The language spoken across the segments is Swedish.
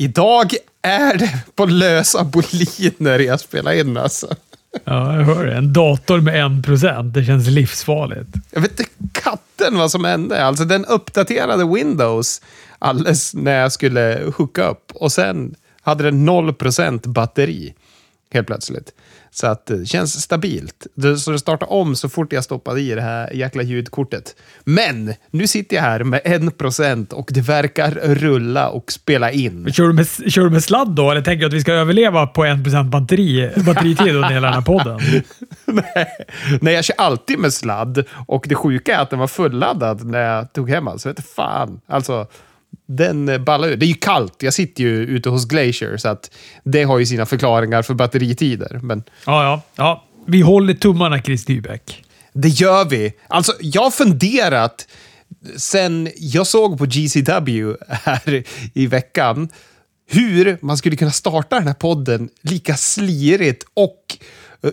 Idag är det på lösa boliner jag spelar in alltså. Ja, jag hör det. En dator med en procent. Det känns livsfarligt. Jag vet inte katten vad som hände. Alltså den uppdaterade Windows alldeles när jag skulle hooka upp och sen hade den 0% batteri helt plötsligt. Så att det känns stabilt. Så det startar om så fort jag stoppade i det här jäkla ljudkortet. Men nu sitter jag här med 1% och det verkar rulla och spela in. Kör du med, kör du med sladd då, eller tänker du att vi ska överleva på en procent batteri, batteritid under hela den här podden? Nej, Nej, jag kör alltid med sladd och det sjuka är att den var fulladdad när jag tog hem den. Så vet fan. Alltså, den eh, ballar ur. Det är ju kallt. Jag sitter ju ute hos Glacier, så att det har ju sina förklaringar för batteritider. Men Ja, ja. ja. Vi håller tummarna, Chris Dybeck. det gör vi. Alltså, jag har funderat sen jag såg på GCW här i veckan hur man skulle kunna starta den här podden lika slirigt och eh,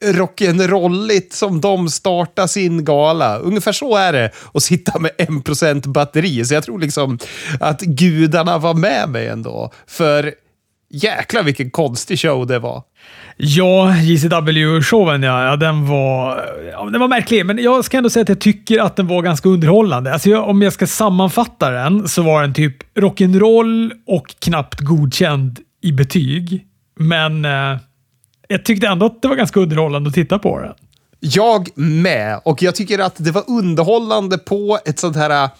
rock'n'rolligt som de startar sin gala. Ungefär så är det att sitta med 1% batteri. Så jag tror liksom att gudarna var med mig ändå. För jäklar vilken konstig show det var. Ja, JCW-showen ja, ja, den var, ja, den var märklig, men jag ska ändå säga att jag tycker att den var ganska underhållande. Alltså jag, om jag ska sammanfatta den så var den typ rock'n'roll och knappt godkänd i betyg. Men eh, jag tyckte ändå att det var ganska underhållande att titta på den. Jag med. Och jag tycker att det var underhållande på ett sånt här... Äh,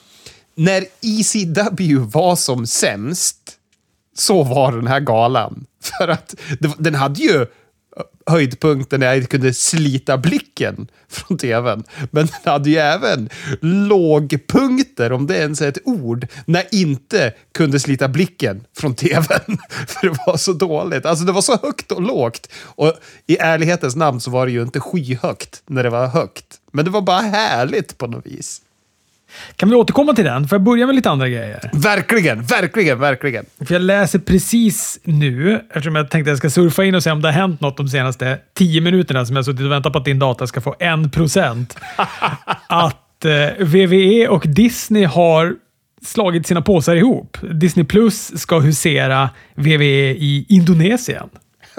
när ECW var som sämst, så var den här galan. För att det, den hade ju höjdpunkten när jag kunde slita blicken från tvn. Men den hade ju även lågpunkter, om det ens är ett ord, när jag inte kunde slita blicken från tvn. För det var så dåligt. Alltså det var så högt och lågt. Och i ärlighetens namn så var det ju inte skyhögt när det var högt. Men det var bara härligt på något vis. Kan vi återkomma till den? Får jag börja med lite andra grejer? Verkligen, verkligen, verkligen. För jag läser precis nu, eftersom jag tänkte att jag ska surfa in och se om det har hänt något de senaste tio minuterna som jag suttit och väntat på att din data ska få en procent. att eh, VVE och Disney har slagit sina påsar ihop. Disney Plus ska husera VVE i Indonesien.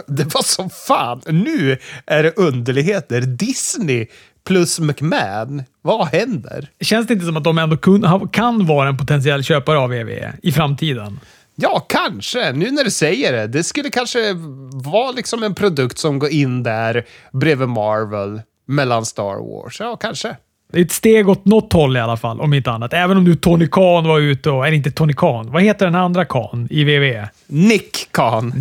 Det var som fan. Nu är det underligheter. Disney plus McMahon. Vad händer? Känns det inte som att de ändå kun, kan vara en potentiell köpare av VVE i framtiden? Ja, kanske. Nu när du säger det. Det skulle kanske vara liksom en produkt som går in där bredvid Marvel, mellan Star Wars. Ja, kanske. Det är ett steg åt något håll i alla fall, om inte annat. Även om nu Tony Khan var ute och... Eller inte Tony Khan. Vad heter den andra Khan i VVE? Nick Khan.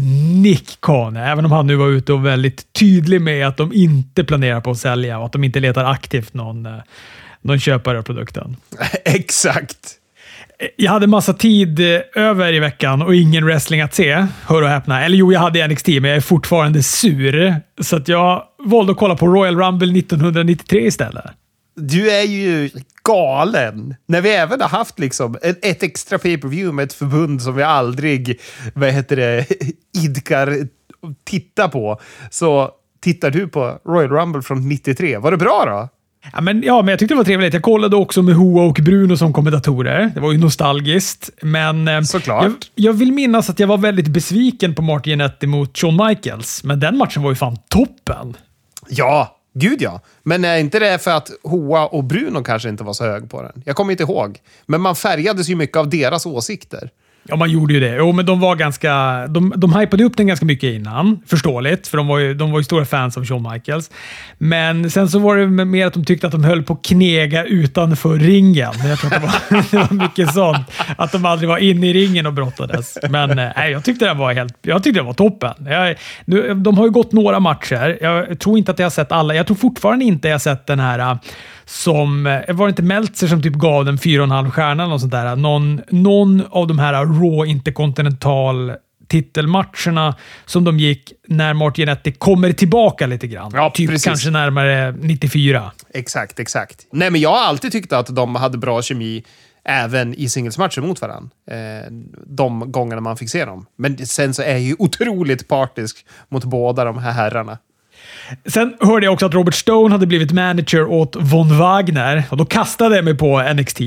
Nick Khan, även om han nu var ute och väldigt tydlig med att de inte planerar på att sälja och att de inte letar aktivt någon, eh, någon köpare av produkten. Exakt. Jag hade massa tid eh, över i veckan och ingen wrestling att se. Hör och häpna. Eller jo, jag hade NXT, men jag är fortfarande sur. Så att jag valde att kolla på Royal Rumble 1993 istället. Du är ju galen. När vi även har haft liksom ett, extra pay-per-view med ett förbund som vi aldrig, vad heter det, idkar titta på. Så tittar du på Royal Rumble från 93. Var det bra då? Ja, men, ja, men jag tyckte det var trevligt. Jag kollade också med Hoa och Bruno som kommentatorer. Det var ju nostalgiskt. Men eh, Såklart. Jag, jag vill minnas att jag var väldigt besviken på Martin Jannetty mot Shawn Michaels. Men den matchen var ju fan toppen. Ja, gud ja. Men är inte det för att Hoa och Bruno kanske inte var så hög på den? Jag kommer inte ihåg. Men man färgades ju mycket av deras åsikter. Ja, man gjorde ju det. Jo, men de var ganska... De, de hypade upp den ganska mycket innan. Förståeligt, för de var, ju, de var ju stora fans av Shawn Michaels. Men sen så var det mer att de tyckte att de höll på att knega utanför ringen. Jag tror att det var, det var mycket sånt. Att de aldrig var inne i ringen och brottades. Men eh, nej, jag tyckte den var helt... Jag tyckte den var toppen. Jag, nu, de har ju gått några matcher. Jag tror inte att jag har sett alla. Jag tror fortfarande inte jag har sett den här som... eh, Var det inte Meltzer som typ gav den 4,5 stjärna eller sånt där? Någon, någon av de här Raw Intercontinental titelmatcherna som de gick när Martin Jannetty kommer tillbaka lite grann. Ja, typ precis. kanske närmare 94. Exakt, exakt. Nej, men jag har alltid tyckt att de hade bra kemi även i singelsmatcher mot varandra. Eh, de gångerna man fick se dem. Men sen så är jag ju otroligt partisk mot båda de här herrarna. Sen hörde jag också att Robert Stone hade blivit manager åt Von Wagner och då kastade jag mig på NXT.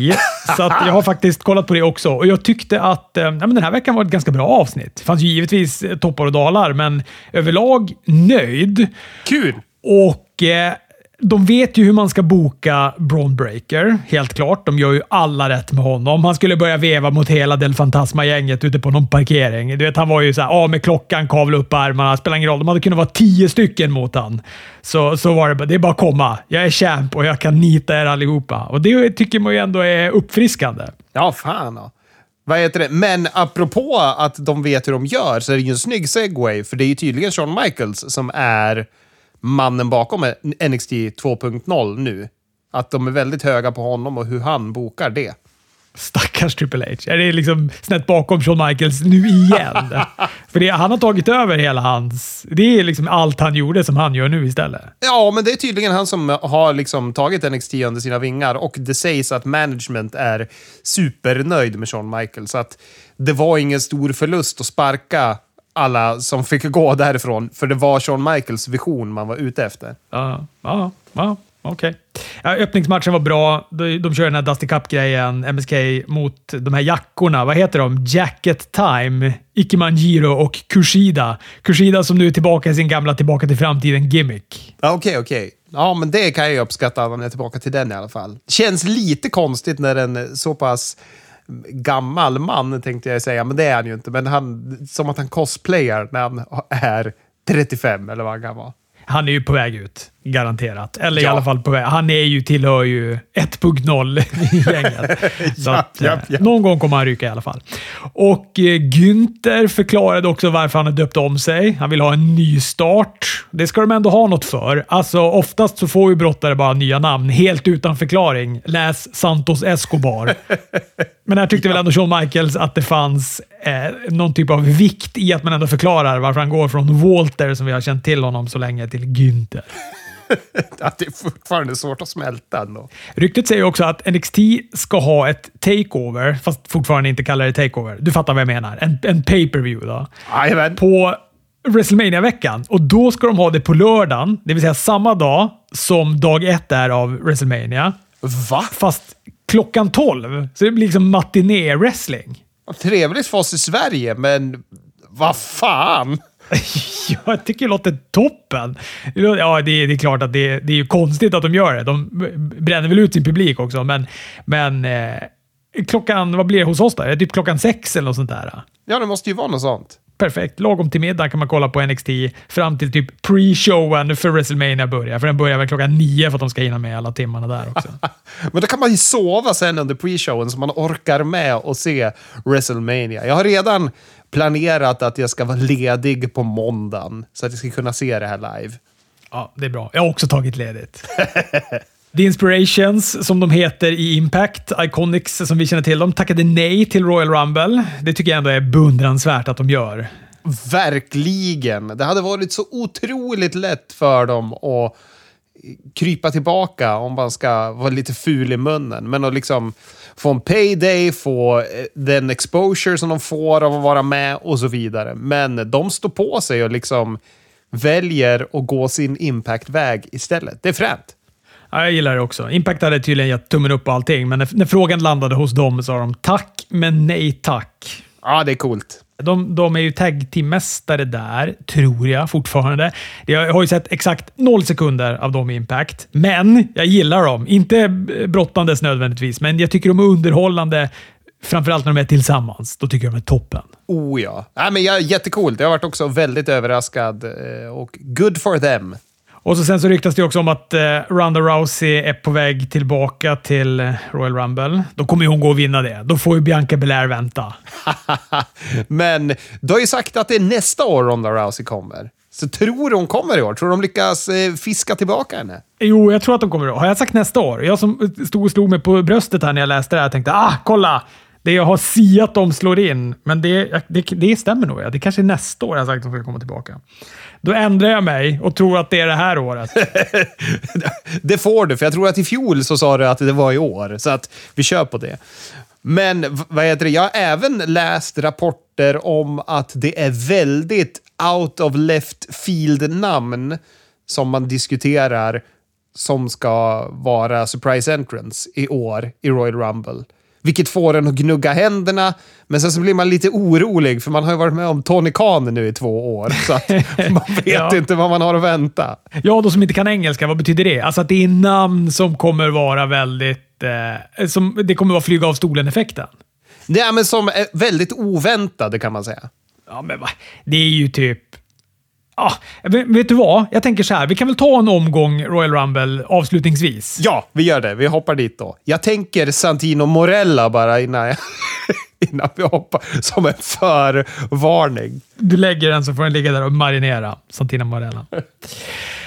så jag har faktiskt kollat på det också och jag tyckte att eh, men den här veckan var ett ganska bra avsnitt. Det fanns ju givetvis toppar och dalar, men överlag nöjd. Kul! Och eh, de vet ju hur man ska boka Braun Breaker, helt klart. De gör ju alla rätt med honom. Han skulle börja veva mot hela Del Fantasma-gänget ute på någon parkering. Du vet, han var ju såhär, av med klockan, kavla upp armarna, spelar ingen roll. De hade kunnat vara tio stycken mot han. Så, så var det. Det är bara att komma. Jag är champ och jag kan nita er allihopa. Och det tycker man ju ändå är uppfriskande. Ja, fan. Ja. Vad heter det? Men apropå att de vet hur de gör så är det ju en snygg segway, för det är ju tydligen Shawn Michaels som är mannen bakom NXT 2.0 nu. Att de är väldigt höga på honom och hur han bokar det. Stackars Triple H. Är det liksom snett bakom Shawn Michaels nu igen? För det, han har tagit över hela hans... Det är liksom allt han gjorde som han gör nu istället. Ja, men det är tydligen han som har liksom tagit NXT under sina vingar och det sägs att management är supernöjd med Shawn Michaels. Så att det var ingen stor förlust att sparka alla som fick gå därifrån, för det var Shawn Michaels vision man var ute efter. Ja, ja, ja okej. Okay. öppningsmatchen var bra. De, de kör den här Dusty Cup-grejen, MSK mot de här jackorna. Vad heter de? Jacket Time, Ikimanjiro och Kushida. Kushida som nu är tillbaka i sin gamla Tillbaka till framtiden-gimmick. Okej, okay, okej. Okay. Ja, men det kan jag uppskatta när man är tillbaka till den i alla fall. Känns lite konstigt när den så pass gammal man, tänkte jag säga, men det är han ju inte. Men han, som att han cosplayar när han är 35 eller vad han kan vara. Han är ju på väg ut, garanterat. Eller ja. i alla fall på väg. Han är ju, tillhör ju 1.0 i gänget. Så ja, att, ja, ja. Någon gång kommer han ryka i alla fall. Och eh, Günther förklarade också varför han har döpt om sig. Han vill ha en ny start. Det ska de ändå ha något för. Alltså, oftast så får ju brottare bara nya namn helt utan förklaring. Läs Santos Escobar. Men här tyckte väl ändå Shawn Michaels att det fanns eh, någon typ av vikt i att man ändå förklarar varför han går från Walter, som vi har känt till honom så länge, till Günther. att det är fortfarande svårt att smälta ändå. Ryktet säger också att NXT ska ha ett takeover, fast fortfarande inte kallar det takeover. Du fattar vad jag menar. En, en pay-per-view då. Jajamän. På wrestlemania veckan och då ska de ha det på lördagen, det vill säga samma dag som dag ett är av WrestleMania. Va? Fast klockan 12. Så det blir liksom matiné-wrestling. Trevligt för oss i Sverige, men vad fan? jag tycker det låter toppen. Ja, det är, det är klart att det, det är konstigt att de gör det. De bränner väl ut sin publik också, men, men eh, klockan, vad blir det hos oss då? Är det typ klockan sex eller något sånt där? Ja, det måste ju vara något sånt. Perfekt. Lagom till middag kan man kolla på NXT fram till typ pre-showen för WrestleMania börjar. För den börjar väl klockan nio för att de ska hinna med alla timmarna där också. Men då kan man ju sova sen under pre-showen så man orkar med och se WrestleMania. Jag har redan planerat att jag ska vara ledig på måndagen så att jag ska kunna se det här live. Ja, det är bra. Jag har också tagit ledigt. The Inspirations, som de heter i Impact, Iconics som vi känner till, de tackade nej till Royal Rumble. Det tycker jag ändå är beundransvärt att de gör. Verkligen! Det hade varit så otroligt lätt för dem att krypa tillbaka om man ska vara lite ful i munnen. Men att liksom få en payday, få eh, den exposure som de får av att vara med och så vidare. Men de står på sig och liksom väljer att gå sin impact-väg istället. Det är fränt. Ja, jag gillar det också. Impact hade tydligen gett tummen upp och allting, men när, när frågan landade hos dem sa de tack, men nej tack. Ja, det är coolt. De, de är ju tag team-mästare där, tror jag fortfarande. Jag har ju sett exakt noll sekunder av dem i Impact, men jag gillar dem. Inte brottandes nödvändigtvis, men jag tycker de är underhållande. Framförallt när de är tillsammans. Då tycker jag de är toppen. Oh ja. Nej, men jag, jättecoolt. Jag har varit också väldigt överraskad eh, och good for them. Och så sen så ryktas det också om att eh, Ronda Rousey är på väg tillbaka till eh, Royal Rumble. Då kommer hon gå och vinna det. Då får ju Bianca Belair vänta. Men du har ju sagt att det är nästa år Ronda Rousey kommer. Så tror du hon kommer i år? Tror du de lyckas eh, fiska tillbaka henne? Jo, jag tror att de kommer i år. Har jag sagt nästa år? Jag som stod och slog mig på bröstet här när jag läste det här tänkte ah, kolla! Det jag har siat om slår in. Men det, det, det stämmer nog. Ja. Det kanske är nästa år jag har sagt att de ska komma tillbaka. Då ändrar jag mig och tror att det är det här året. det får du, för jag tror att i fjol så sa du att det var i år. Så att vi kör på det. Men vad heter det? jag har även läst rapporter om att det är väldigt out of left field namn som man diskuterar som ska vara surprise entrance i år i Royal Rumble. Vilket får en att gnugga händerna, men sen så blir man lite orolig för man har ju varit med om Tony Khan nu i två år. Så man vet Ja. inte vad man har att vänta. Jag då som inte kan engelska, vad betyder det? Alltså att det är namn som kommer vara väldigt... Eh, som, det kommer vara flyga av stolen-effekten. Är men som är väldigt oväntade kan man säga. Ja, men va? Det är ju typ... Ah, vet, du vad? Jag tänker så här. Vi kan väl ta en omgång Royal Rumble avslutningsvis. Ja, vi gör det. Vi hoppar dit då. Jag tänker Santino Morella bara innan, jag, innan vi hoppar, som en förvarning. Du lägger den så får den ligga där och marinera. Santina Morella.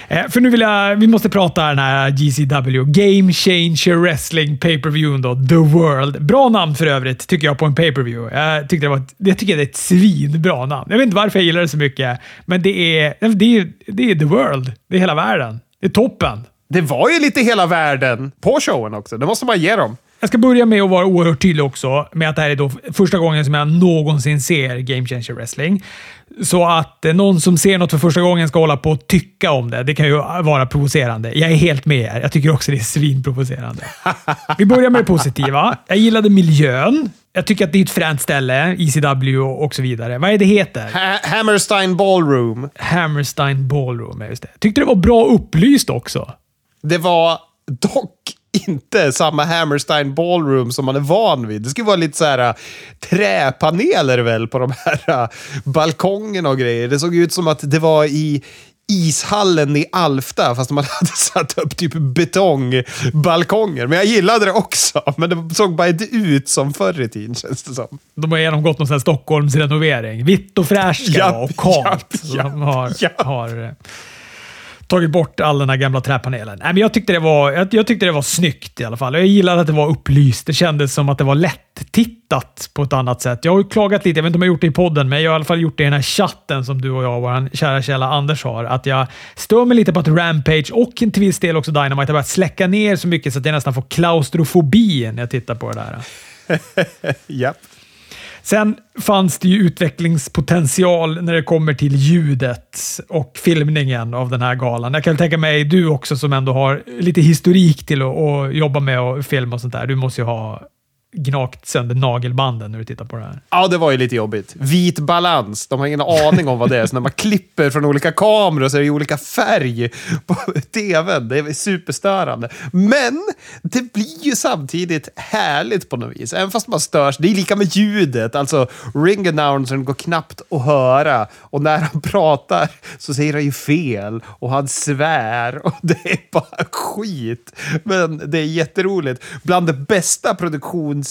Eh, för nu vill jag... Vi måste prata den här GCW. Game Changer Wrestling Pay-Per-View då. The World. Bra namn för övrigt, tycker jag, på en Pay-Per-View. Jag, tyckte det var jag tycker det är ett svinbra namn. Jag vet inte varför jag gillar det så mycket, men det är, det är, det är The World. Det är hela världen. Det är toppen. Det var ju lite hela världen på showen också. Det måste man ge dem. Jag ska börja med att vara oerhört tydlig också med att det här är då första gången som jag någonsin ser Game Changer Wrestling. Så att eh, någon som ser något för första gången ska hålla på och tycka om det, det kan ju vara provocerande. Jag är helt med er. Jag tycker också det är svinprovocerande. Vi börjar med det positiva. Jag gillade miljön. Jag tycker att det är ett fränt ställe, ECW och så vidare. Vad är det heter? Ha Hammerstein Ballroom. Hammerstein Ballroom, just det. Tyckte det var bra upplyst också. Det var dock inte samma Hammerstein Ballroom som man är van vid. Det skulle vara lite så här äh, träpaneler väl på de här äh, balkongerna och grejer. Det såg ut som att det var i ishallen i Alfta, fast man hade satt upp typ betongbalkonger. Men jag gillade det också, men det såg bara inte ut som förr i tiden känns det som. De har genomgått någon sån här Stockholmsrenovering. Vitt och fräscht och kalt. japp, japp, har, japp. har eh, tagit bort all den här gamla träpanelen. Nej, men jag, tyckte det var, jag, jag tyckte det var snyggt i alla fall. Jag gillade att det var upplyst. Det kändes som att det var lätt-tittat på ett annat sätt. Jag har ju klagat lite, jag vet inte om jag har gjort det i podden, men jag har i alla fall gjort det i den här chatten som du och jag, vår kära källa Anders, har. Att jag stör mig lite på att Rampage och till viss del också Dynamite har börjat släcka ner så mycket så att jag nästan får klaustrofobi när jag tittar på det där. Japp. Sen fanns det ju utvecklingspotential när det kommer till ljudet och filmningen av den här galan. Jag kan tänka mig, du också som ändå har lite historik till att, att jobba med och filma och sånt där. Du måste ju ha gnagt sönder nagelbanden när du tittar på det här. Ja, det var ju lite jobbigt. Vit balans. De har ingen aning om vad det är. Så när man klipper från olika kameror så är det ju olika färg på tvn. Det är superstörande. Men det blir ju samtidigt härligt på något vis. Även fast man störs. Det är lika med ljudet. Alltså, ring announcern går knappt att höra. Och när han pratar så säger han ju fel. Och han svär. Och det är bara skit. Men det är jätteroligt. Bland det bästa produktions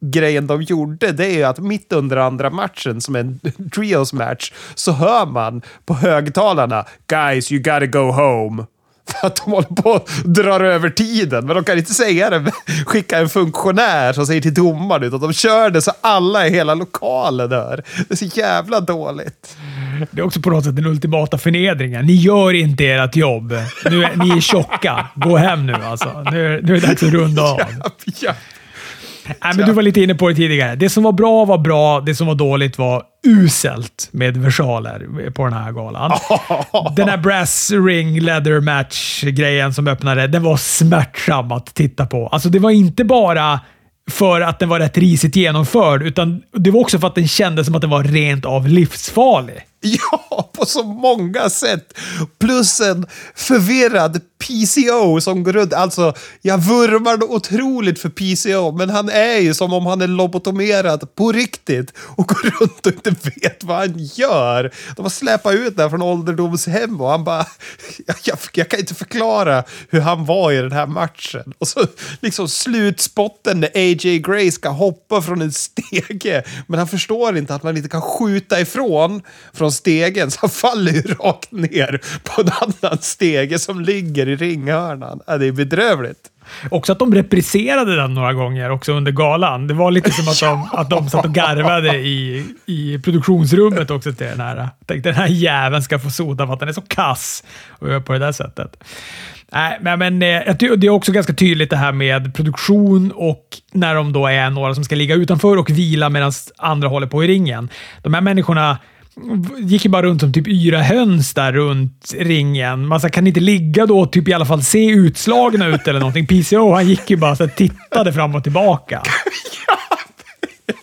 grejen de gjorde, det är ju att mitt under andra matchen, som är en trios match, så hör man på högtalarna “Guys, you gotta go home”. För att de håller på och drar över tiden. Men de kan inte säga det, skicka en funktionär som säger till domaren, utan de kör det så alla i hela lokalen hör. Det är så jävla dåligt. Det är också på något sätt den ultimata förnedringen. Ni gör inte ert jobb. Nu är, ni är tjocka. Gå hem nu alltså. Nu, nu är det dags att runda av. Ja. Nej, men du var lite inne på det tidigare. Det som var bra var bra, det som var dåligt var uselt med versaler på den här galan. Den här brass ring leather match-grejen som öppnade, den var smärtsam att titta på. Alltså det var inte bara för att den var rätt risigt genomförd, utan det var också för att den kändes som att den var rent av livsfarlig. Ja, på så många sätt. Plus en förvirrad PCO som går runt. Alltså, jag vurmar otroligt för PCO, men han är ju som om han är lobotomerad på riktigt och går runt och inte vet vad han gör. De har släpat ut där från ålderdomshem och han bara... Jag, jag, jag kan inte förklara hur han var i den här matchen. Och så liksom slutspotten när AJ Gray ska hoppa från en stege, men han förstår inte att man inte kan skjuta ifrån från stegen, så han faller ju rakt ner på en annan stege som ligger i ringhörnan. Ja, det är bedrövligt. Också att de repriserade den några gånger också under galan. Det var lite som att de, att de satt och garvade i, i produktionsrummet också till den här. Tänkte den här jäveln ska få sota för att den är så kass och gör på det där sättet. Nej, men, men eh, det är också ganska tydligt det här med produktion och när de då är några som ska ligga utanför och vila medan andra håller på i ringen. De här människorna gick ju bara runt som typ yra höns där runt ringen. Man så kan inte ligga då och typ i alla fall se utslagna ut eller någonting. PCO han gick ju bara och tittade fram och tillbaka.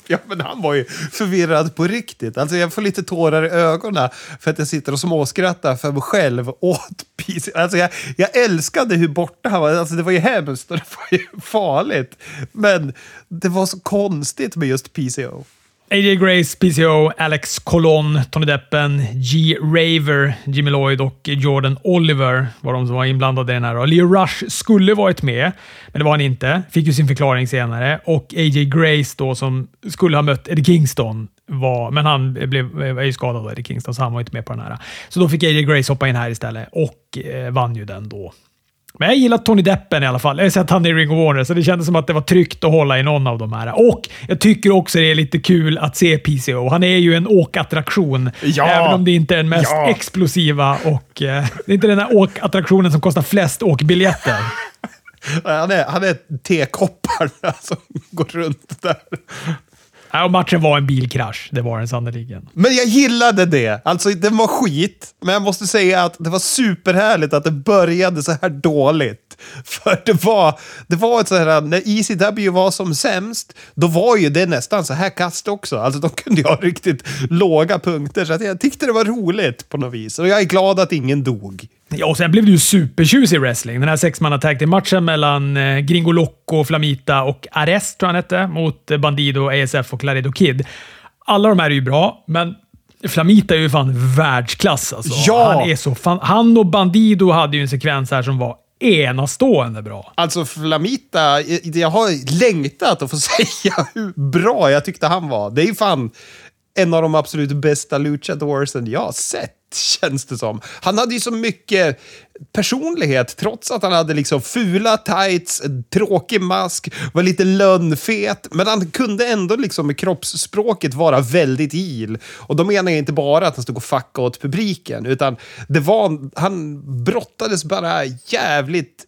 Ja, men han var ju förvirrad på riktigt. Alltså jag får lite tårar i ögonen för att jag sitter och småskrattar för mig själv åt PC. Alltså jag, jag älskade hur borta han var. Alltså det var ju hemskt och det var ju farligt. Men det var så konstigt med just PCO. AJ Grace, PCO, Alex Colon, Tony Deppen, G. Raver, Jimmy Lloyd och Jordan Oliver var de som var inblandade i den här. Leo Rush skulle varit med, men det var han inte. Fick ju sin förklaring senare. Och AJ Grace då, som skulle ha mött Eddie Kingston, var, men han blev, var ju skadad av Eddie Kingston, så han var inte med på den här. Så då fick AJ Grace hoppa in här istället och eh, vann ju den då. Men jag gillar Tony Deppen i alla fall. Jag har sett han i Ring of Warner, så det kändes som att det var tryggt att hålla i någon av de här. Och jag tycker också det är lite kul att se PCO. Han är ju en åkattraktion. Ja. Även om det inte är den mest ja. explosiva och... Eh, det är inte den här åkattraktionen som kostar flest åkbiljetter. Han är, han är tekopparna som går runt där. Ja, matchen var en bilkrasch. Det var den sannerligen. Men jag gillade det. Alltså, den var skit, men jag måste säga att det var superhärligt att det började så här dåligt. För det var, det var ett så här, när ECW var som sämst, då var ju det nästan så här kast också. Alltså de kunde ju ha riktigt låga punkter, så att jag tyckte det var roligt på något vis. Och jag är glad att ingen dog. Ja, och sen blev det ju supertjusig wrestling. Den här sexmanna tag matchen mellan eh, Gringo Loco, Flamita och Arrest, tror jag han hette, mot eh, Bandido, ASF och Clarido Kid. Alla de här är ju bra, men Flamita är ju fan världsklass alltså. Ja! Han, är så fan, han och Bandido hade ju en sekvens här som var enastående bra. Alltså Flamita, jag har längtat att få säga hur bra jag tyckte han var. Det är ju fan en av de absolut bästa luchadorsen jag har sett, känns det som. Han hade ju så mycket personlighet, trots att han hade liksom fula tights, tråkig mask, var lite lönnfet, men han kunde ändå liksom med kroppsspråket vara väldigt il. Och då menar jag inte bara att han stod och fuckade åt publiken, utan det var, han brottades bara jävligt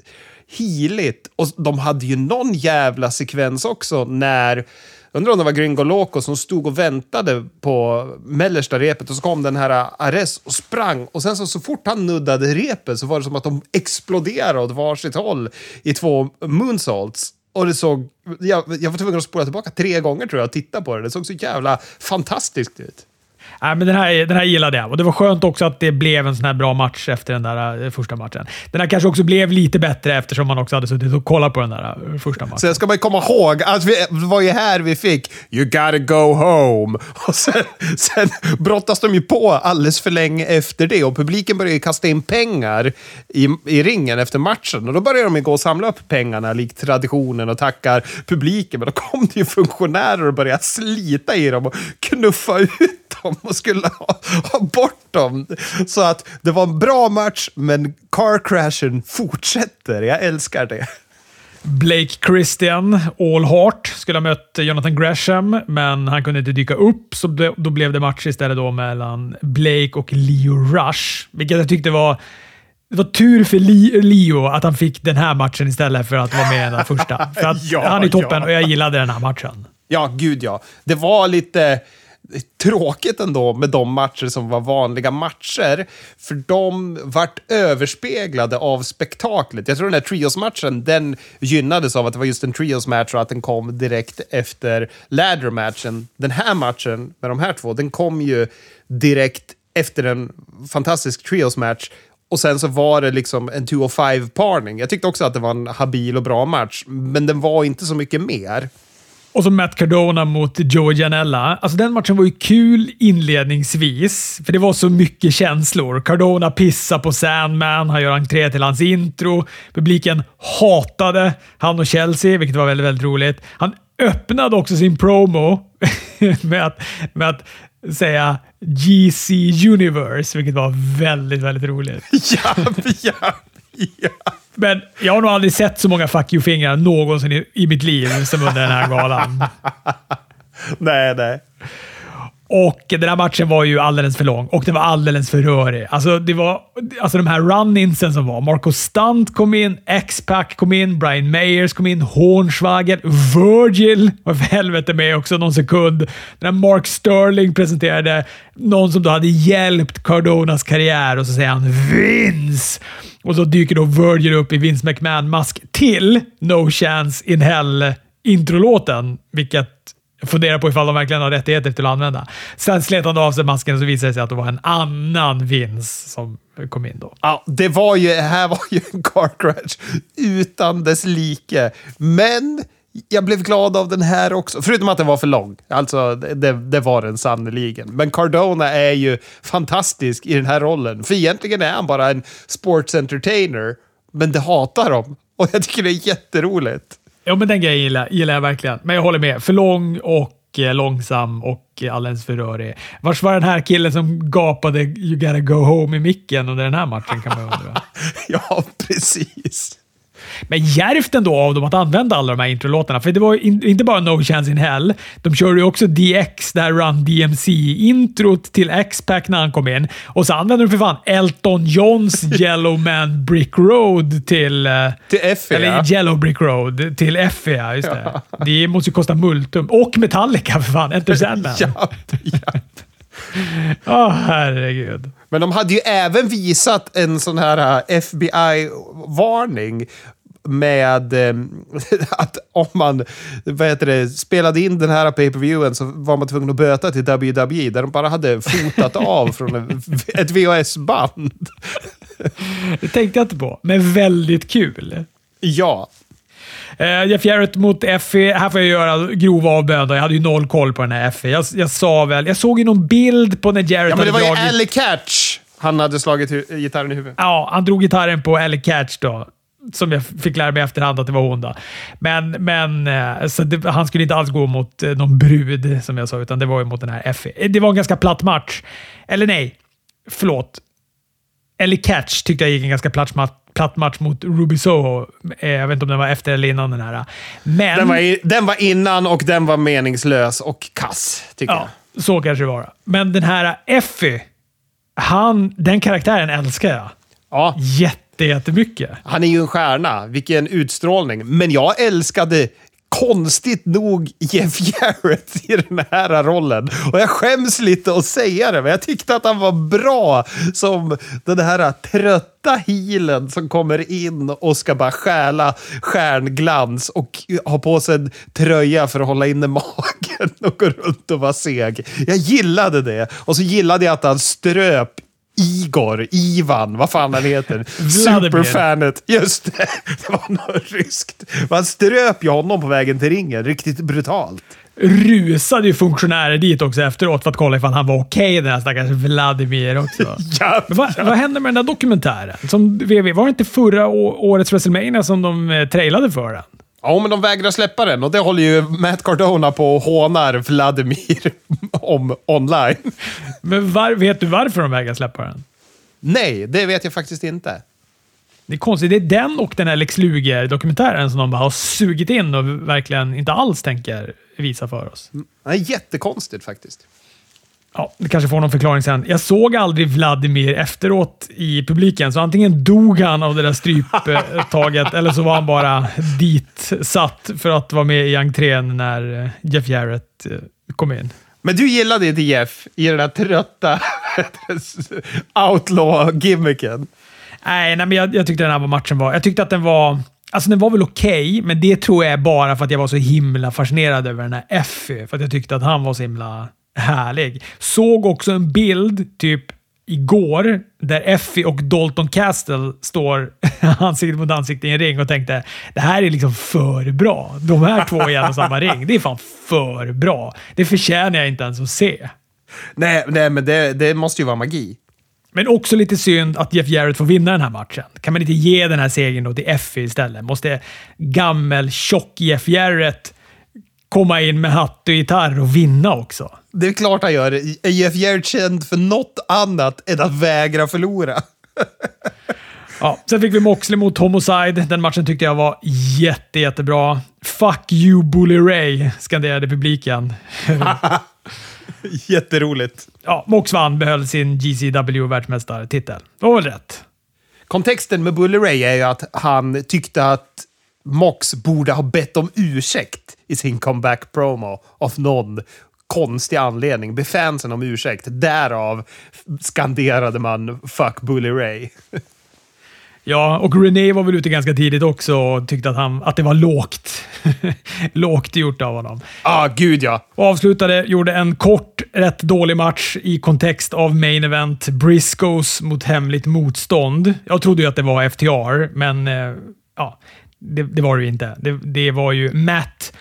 hiligt. Och de hade ju någon jävla sekvens också när Undrar om det var Gringo Loco som stod och väntade på mellersta repet och så kom den här Ares och sprang och sen så, så fort han nuddade repet så var det som att de exploderade åt varsitt håll i två moonsaults. Och det såg, jag, jag var tvungen att spola tillbaka tre gånger tror jag och titta på det. Det såg så jävla fantastiskt ut. Nej, men den, här, den här gillade jag och det var skönt också att det blev en sån här bra match efter den där eh, första matchen. Den här kanske också blev lite bättre eftersom man också hade suttit och kollat på den där eh, första matchen. Sen ska man komma ihåg att vi, det var ju här vi fick “You gotta go home” och sen, sen brottas de ju på alldeles för länge efter det och publiken började kasta in pengar i, i ringen efter matchen och då börjar de ju gå och samla upp pengarna likt traditionen och tackar publiken. Men då kom det ju funktionärer och började slita i dem och knuffa ut dem och skulle ha, ha bort dem. Så att det var en bra match, men car crashen fortsätter. Jag älskar det. Blake Christian, All Heart, skulle ha mött Jonathan Gresham, men han kunde inte dyka upp, så då blev det match istället då mellan Blake och Leo Rush, vilket jag tyckte var det var tur för Leo att han fick den här matchen istället för att vara med i den första. För att ja, han är toppen ja. och jag gillade den här matchen. Ja, gud ja. Det var lite tråkigt ändå med de matcher som var vanliga matcher. För de vart överspeglade av spektaklet. Jag tror den här trios-matchen, den gynnades av att det var just en trios-match och att den kom direkt efter ladder-matchen. Den här matchen med de här två, den kom ju direkt efter en fantastisk trios-match och sen så var det liksom en 2-5-parning. Jag tyckte också att det var en habil och bra match, men den var inte så mycket mer. Och så Matt Cardona mot Joe Janella. Alltså den matchen var ju kul inledningsvis, för det var så mycket känslor. Cardona pissar på Sandman, han gör entré till hans intro. Publiken hatade han och Chelsea, vilket var väldigt, väldigt roligt. Han öppnade också sin promo med att, med att säga GC Universe, vilket var väldigt, väldigt roligt. ja, ja, ja. Men jag har nog aldrig sett så många fuck you-fingrar någonsin i, i mitt liv som under den här galan. nej, nej. Och den här matchen var ju alldeles för lång och den var alldeles för rörig. Alltså, det var, alltså de här run-insen som var. Marco Stunt kom in, X-Pac kom in, Brian Mayers kom in, Hornswagel, Virgil var för helvete med också någon sekund. När Mark Sterling presenterade någon som då hade hjälpt Cardonas karriär och så säger han “Vince” och så dyker då Virgil upp i Vince McMahon-mask till No Chance in Hell introlåten, vilket jag funderar på ifall de verkligen har rättigheter till att använda. Sen slet han av sig masken och så visade det sig att det var en annan Vince som kom in då. Ja, det var ju, här var ju en car crash utan dess like. Men jag blev glad av den här också. Förutom att den var för lång. Alltså, det, det var den sannerligen. Men Cardona är ju fantastisk i den här rollen. För egentligen är han bara en sports entertainer. Men det hatar de. Och jag tycker det är jätteroligt. Ja, men den grejen gillar, gillar jag verkligen. Men jag håller med. För lång och eh, långsam och alldeles för rörig. Vars var den här killen som gapade “You gotta go home” i micken under den här matchen kan man undra. ja, precis. Men djärvt ändå av dem att använda alla de här introlåtarna. För det var in, inte bara No Chance In Hell. De körde ju också DX, där Run DMC-introt till X-Pac när han kom in. Och så använde de för fan Elton Johns Yellow Man Brick Road till... eh, Till Effie, Eller ja. Yellow Brick Road till Effie, ja. Just det. Det måste ju kosta multum. Och Metallica för fan. Enter Sandman. Ja, ja. Åh, herregud. Men de hade ju även visat en sån här äh, FBI-varning med eh, att om man vad heter det, spelade in den här pay-per-viewen så var man tvungen att böta till WWE där de bara hade fotat av från en, ett VHS-band. Det tänkte jag inte på, men väldigt kul. Ja, Uh, Jeff Jarrett mot Effie. Här får jag göra grova avböner. Jag hade ju noll koll på den här Effie. Jag, jag sa väl... Jag såg ju någon bild på när Jarrett ja men det var ju. Alley Catch han hade slagit gitarren i huvudet. Ja, han drog gitarren på Ellie Catch då. Som jag fick lära mig efterhand att det var hon. Då. Men, men eh, så det, han skulle inte alls gå mot eh, någon brud, som jag sa, utan det var ju mot den här Effie. Det var en ganska platt match. Eller nej, förlåt. Ellie Catch tyckte jag gick en ganska platt match, platt match mot Ruby Soho. Eh, Jag vet inte om den var efter eller innan den här. Men... Den var, i, den var innan och den var meningslös och kass, tycker Ja, så kanske det var. Men den här Effie, han, den karaktären älskar jag. jag. Ja, Jätte, jättemycket. han är ju en stjärna. Vilken utstrålning. Men jag älskade konstigt nog Jeff Jarrett i den här rollen. Och jag skäms lite att säga det, men jag tyckte att han var bra som den här trötta healen som kommer in och ska bara stjäla stjärnglans och ha på sig en tröja för att hålla inne magen och gå runt och vara seg. Jag gillade det. Och så gillade jag att han ströp Igor, Ivan, vad fan han heter. Superfanet. Just det, det var något ryskt. Man ströp ju honom på vägen till ringen, riktigt brutalt. rusade ju funktionärer dit också efteråt för att kolla ifall han var okej, den här stackars Vladimir också. Ja, vad, vad hände med den där dokumentären? Som VV, var det inte förra årets WrestleMania som de eh, trailade för den? Ja, men de vägrar släppa den och det håller ju Matt Cardona på och hånar Vladimir om online. Men var, vet du varför de vägrar släppa den? Nej, det vet jag faktiskt inte. Det är konstigt. Det är den och den här Lex Luger-dokumentären som de bara har sugit in och verkligen inte alls tänker visa för oss. Det är jättekonstigt faktiskt. Ja, det kanske får någon förklaring sen. Jag såg aldrig Vladimir efteråt i publiken, så antingen dog han av det där stryptaget eller så var han bara ditsatt för att vara med i entrén när eh, Jeff Jarrett eh, kom in. Men du gillade inte Jeff i den där trötta outlaw-gimmicken. Nej, nej men jag, jag tyckte den här matchen var... Jag tyckte att den var... Alltså den var väl okej, men det tror jag är bara för att jag var så himla fascinerad över den här Effie. För att jag tyckte att han var så himla härlig. Såg också en bild, typ igår, där Effie och Dalton Castle står ansikte mot ansikte i en ring och tänkte det här är liksom för bra. De här två i en och samma ring, det är fan för bra. Det förtjänar jag inte ens att se. Nej, nej men det, det måste ju vara magi. Men också lite synd att Jeff Jarrett får vinna den här matchen. Kan man inte ge den här segern då till Effie istället? Måste gammel, tjock Jeff Jarrett komma in med hatt och gitarr och vinna också? Det är klart han gör. Är Jeff Jarrett känd för något annat än att vägra förlora? Ja, sen fick vi Moxley mot Homicide. Den matchen tyckte jag var jätte, jättebra. “Fuck you Bully Ray” skanderade publiken. Jätteroligt. Ja, Mox vann, behöll sin GCW-världsmästartitel. Det var väl rätt? Kontexten med Bully Ray är ju att han tyckte att Mox borde ha bett om ursäkt i sin comeback promo av någon konstig anledning. Be fansen om ursäkt. Därav skanderade man “Fuck Bully Ray”. Ja, och René var väl ute ganska tidigt också och tyckte att, han, att det var lågt. lågt gjort av honom. Ah, gud ja. Och avslutade, gjorde en kort, rätt dålig match i kontext av main event. Briscoes mot hemligt motstånd. Jag trodde ju att det var FTR, men eh, ja, det, det, var det ju inte. Det, det var ju Matt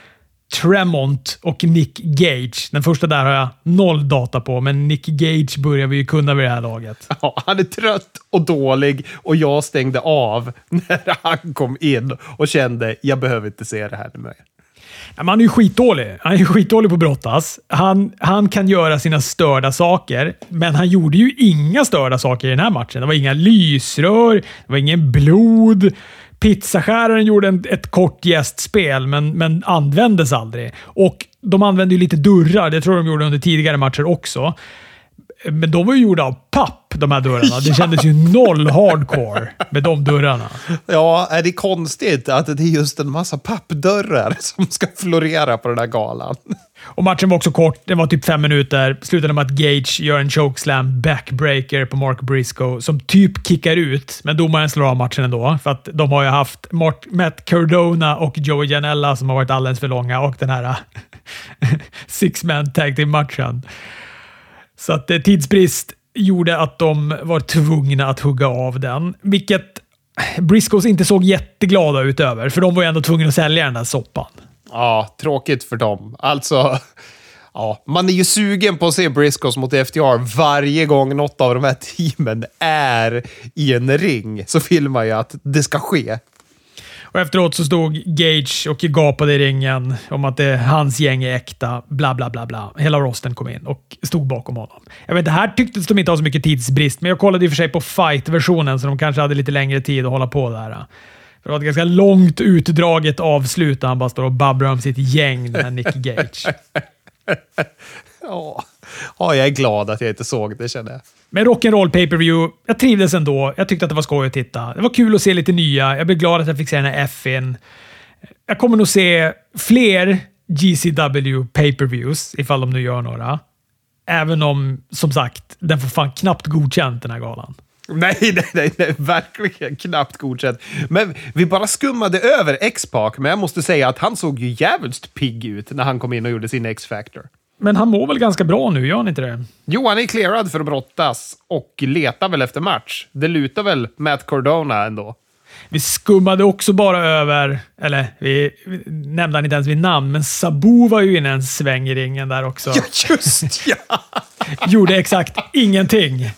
Tremont och Nick Gage. Den första där har jag noll data på, men Nick Gage börjar vi ju kunna vid det här laget. Ja, han är trött och dålig och jag stängde av när han kom in och kände jag behöver inte se det här mer. Han är ju skitdålig. Han är skitdålig på att brottas. Han, han kan göra sina störda saker, men han gjorde ju inga störda saker i den här matchen. Det var inga lysrör, det var ingen blod. Pizzaskäraren gjorde en, ett kort gästspel, men, men användes aldrig. Och De använde ju lite dörrar. Det tror jag de gjorde under tidigare matcher också. Men de var ju gjorda av papp, de här dörrarna. Det kändes ju noll hardcore med de dörrarna. Ja, är det konstigt att det är just en massa pappdörrar som ska florera på den här galan? Och matchen var också kort. Den var typ fem minuter. Slutade med att Gage gör en chokeslam backbreaker på Mark Briscoe som typ kickar ut, men domaren slår av matchen ändå. För att de har ju haft Mark, Matt Cardona och Joey Janella som har varit alldeles för långa och den här six-man tag team-matchen. Så att eh, tidsbrist gjorde att de var tvungna att hugga av den, vilket Briscoes inte såg jätteglada ut över, för de var ju ändå tvungna att sälja den där soppan. Ja, tråkigt för dem. Alltså, ja, man är ju sugen på att se Briscoes mot FTR varje gång något av de här teamen är i en ring. Så vill man ju att det ska ske. Och efteråt så stod Gage och gapade i ringen om att det, hans gäng är äkta. Bla, bla, bla, bla. Hela rosten kom in och stod bakom honom. Jag vet det här tycktes de inte ha så mycket tidsbrist, men jag kollade i och för sig på fight-versionen, så de kanske hade lite längre tid att hålla på där. Det var ett ganska långt utdraget avslut där han bara står och babblar om sitt gäng, den här Nick Gage. ja. ja, jag är glad att jag inte såg det känner jag. Men rock'n'roll pay per view jag trivdes ändå. Jag tyckte att det var skoj att titta. Det var kul att se lite nya. Jag blev glad att jag fick se den här F-in. Jag kommer nog se fler GCW pay per views ifall de nu gör några. Även om, som sagt, den får fan knappt godkänt den här galan. Nej, nej, nej, nej, verkligen knappt godkänt. Men vi bara skummade över X-Pac, men jag måste säga att han såg ju jävligt pigg ut när han kom in och gjorde sin X-Factor. Men han mår väl ganska bra nu, gör han inte det? Jo, han är clearad för att brottas och letar väl efter match. Det lutar väl Matt Cordona ändå. Vi skummade också bara över, eller vi, vi nämnde han inte ens vid namn, men Sabu var ju inne en sväng i ringen där också. Ja, just ja! Gjorde exakt ingenting.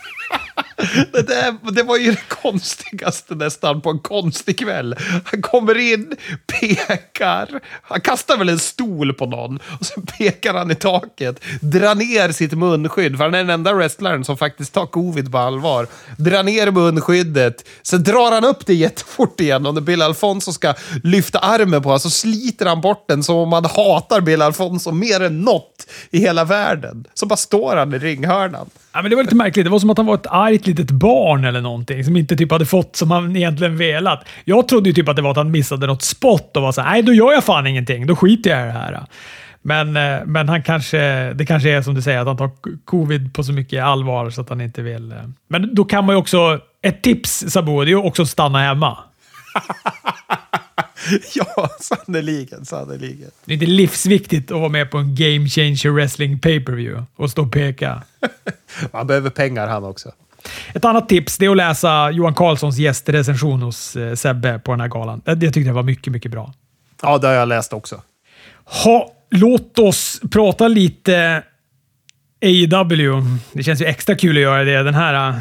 Det, där, det var ju det konstigaste nästan på en konstig kväll. Han kommer in, pekar, han kastar väl en stol på någon och sen pekar han i taket, drar ner sitt munskydd, för han är den enda wrestlaren som faktiskt tar covid på allvar. Drar ner munskyddet, sen drar han upp det jättefort igen och när Bill Alfonso ska lyfta armen på honom så sliter han bort den som om han hatar Bill Alfonso mer än något i hela världen. Så bara står han i ringhörnan. Ja, men det var lite märkligt. Det var som att han var ett argt litet barn eller någonting som inte typ hade fått som han egentligen velat. Jag trodde ju typ att det var att han missade något spott och var så nej då gör jag fan ingenting. Då skiter jag i det här. Men, eh, men han kanske, det kanske är som du säger, att han tar covid på så mycket allvar så att han inte vill. Eh. Men då kan man ju också, ett tips Sabo, det är ju också att stanna hemma. ja, sannerligen, sannerligen. Det är inte livsviktigt att vara med på en Game Changer Wrestling pay per view och stå och peka. Han behöver pengar han också. Ett annat tips är att läsa Johan Karlssons gästrecension hos eh, Sebbe på den här galan. Jag tyckte det var mycket, mycket bra. Ja, det har jag läst också. Ha, låt oss prata lite AEW. Det känns ju extra kul att göra det den här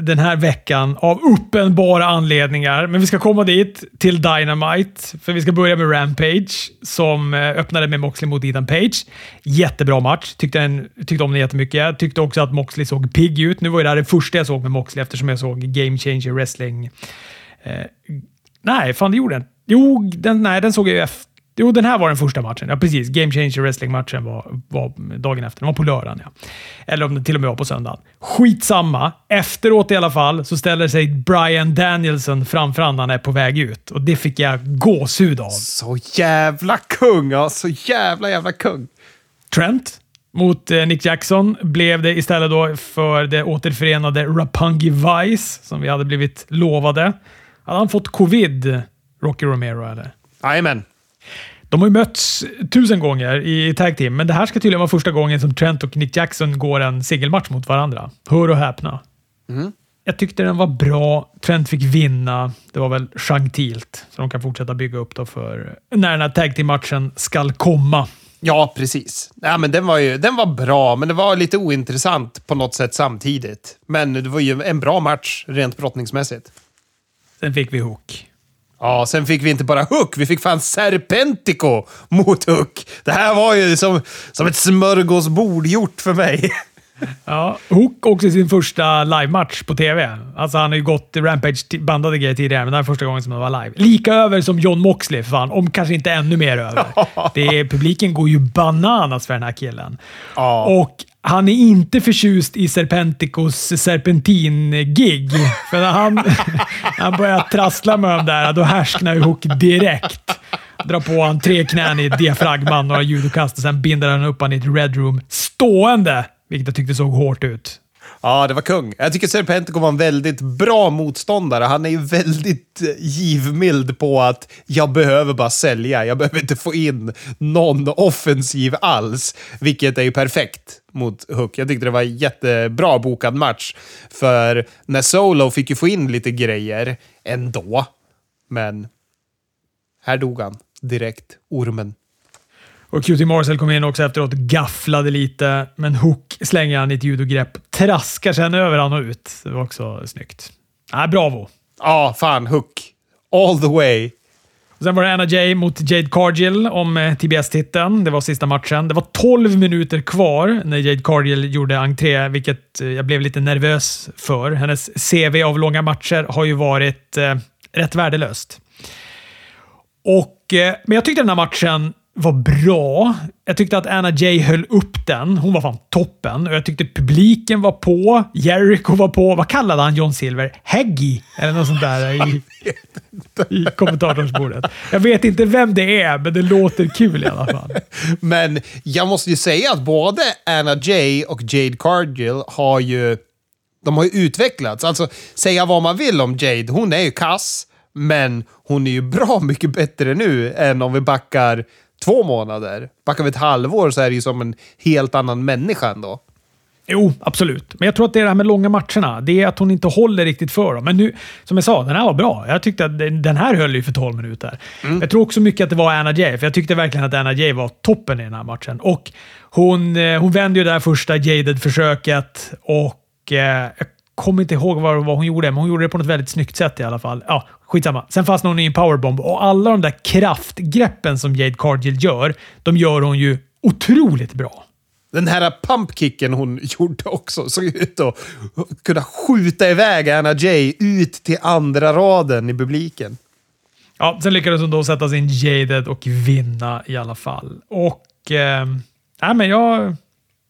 den här veckan av uppenbara anledningar. Men vi ska komma dit, till Dynamite. För vi ska börja med Rampage, som eh, öppnade med Moxley mot Ethan Page. Jättebra match. Tyckte, en, tyckte om den jättemycket. Tyckte också att Moxley såg pigg ut. Nu var det här det första jag såg med Moxley eftersom jag såg Game Changer Wrestling. Eh, nej, fan det gjorde den. Jo, den, nej, den såg jag ju efter Jo, den här var den första matchen. Ja, precis. Game Changer Wrestling-matchen var, var dagen efter. Den var på lördagen, ja. Eller om det till och med var på söndagen. Skitsamma. Efteråt i alla fall så ställer sig Brian Danielson framför han när han är på väg ut. Och det fick jag gåshud av. Så jävla kung! Ja, så jävla jävla kung. Trent mot eh, Nick Jackson blev det istället då för det återförenade Rapungi Vice, som vi hade blivit lovade. Hade han fått covid, Rocky Romero, eller? Jajamän. De har ju mötts tusen gånger i tag team, men det här ska tydligen vara första gången som Trent och Nick Jackson går en singelmatch mot varandra. Hör och häpna. Mm. Jag tyckte den var bra. Trent fick vinna. Det var väl gentilt, så de kan fortsätta bygga upp då för när den här tag team-matchen ska komma. Ja, precis. Ja, men den, var ju, den var bra, men det var lite ointressant på något sätt samtidigt. Men det var ju en bra match rent brottningsmässigt. Sen fick vi Hook. Ja, sen fick vi inte bara Hook, vi fick fan Serpentico mot Hook. Det här var ju som, som ett smörgåsbord gjort för mig. Ja, Hook också sin första livematch på TV. Alltså han har ju gått Rampage bandade grejer tidigare, men det här är första gången som han var live. Lika över som John Moxley, fan. Om kanske inte ännu mer över. Det är, publiken går ju bananas för den här killen. Ja. Och han är inte förtjust i Serpenticos serpentin-gig. För när han, när han börjar trassla med dem där, då härsknar ju Hook direkt. Drar på han tre knän i diafragman, några judokast och sen binder han upp han i ett Red Room stående. Vilket jag tyckte såg hårt ut. Ja, det var kung. Jag tycker Serpentico var en väldigt bra motståndare. Han är ju väldigt eh, givmild på att jag behöver bara sälja. Jag behöver inte få in någon offensiv alls, vilket är ju perfekt mot Hook. Jag tyckte det var en jättebra bokad match, för när Solo fick ju få in lite grejer ändå, men här dog han direkt, ormen. Och QT Marcel kom in också efteråt gafflade lite, men Hook slänger han i ett judogrepp, traskar sen över han och ut. Det var också snyggt. Ja, bravo! Ja, fan, Hook. All the way. Och sen var det Anna Jay mot Jade Cargill om eh, TBS-titeln. Det var sista matchen. Det var 12 minuter kvar när Jade Cargill gjorde entré, vilket eh, jag blev lite nervös för. Hennes CV av långa matcher har ju varit eh, rätt värdelöst. Och, eh, men jag tyckte den här matchen var bra. Jag tyckte att Anna Jay höll upp den. Hon var fan toppen. Och jag tyckte publiken var på. Jericho var på. Vad kallade han John Silver? Haggy? Eller något sånt där i, i kommentatorsbordet. Jag vet inte vem det är, men det låter kul i alla fall. Men jag måste ju säga att både Anna Jay och Jade Cargill har ju, de har ju utvecklats. Alltså, säga vad man vill om Jade, hon är ju kass, men hon är ju bra mycket bättre nu än om vi backar två månader. Backar vi ett halvår så är det ju som en helt annan människa ändå. Jo, absolut. Men jag tror att det är det här med långa matcherna. Det är att hon inte håller riktigt för dem. Men nu, som jag sa, den här var bra. Jag tyckte att den här höll ju för 12 minuter. Jag tror också mycket att det var Anna Jay, för jag tyckte verkligen att Anna Jay var toppen i den här matchen. Och hon, eh, hon vände ju det här första Jaded-försöket och eh, jag kommer inte ihåg vad, vad hon gjorde, men hon gjorde det på något väldigt snyggt sätt i alla fall. Ja, skitsamma. Sen fastnade hon i en powerbomb och alla de där kraftgreppen som Jade Cargill gör, de gör hon ju otroligt bra. Den här pumpkicken hon gjorde också såg ut att kunna skjuta iväg Anna Jay ut till andra raden i publiken. Ja, sen lyckades hon då sätta sin Jaded och vinna i alla fall. Och... Eh, nej, men jag,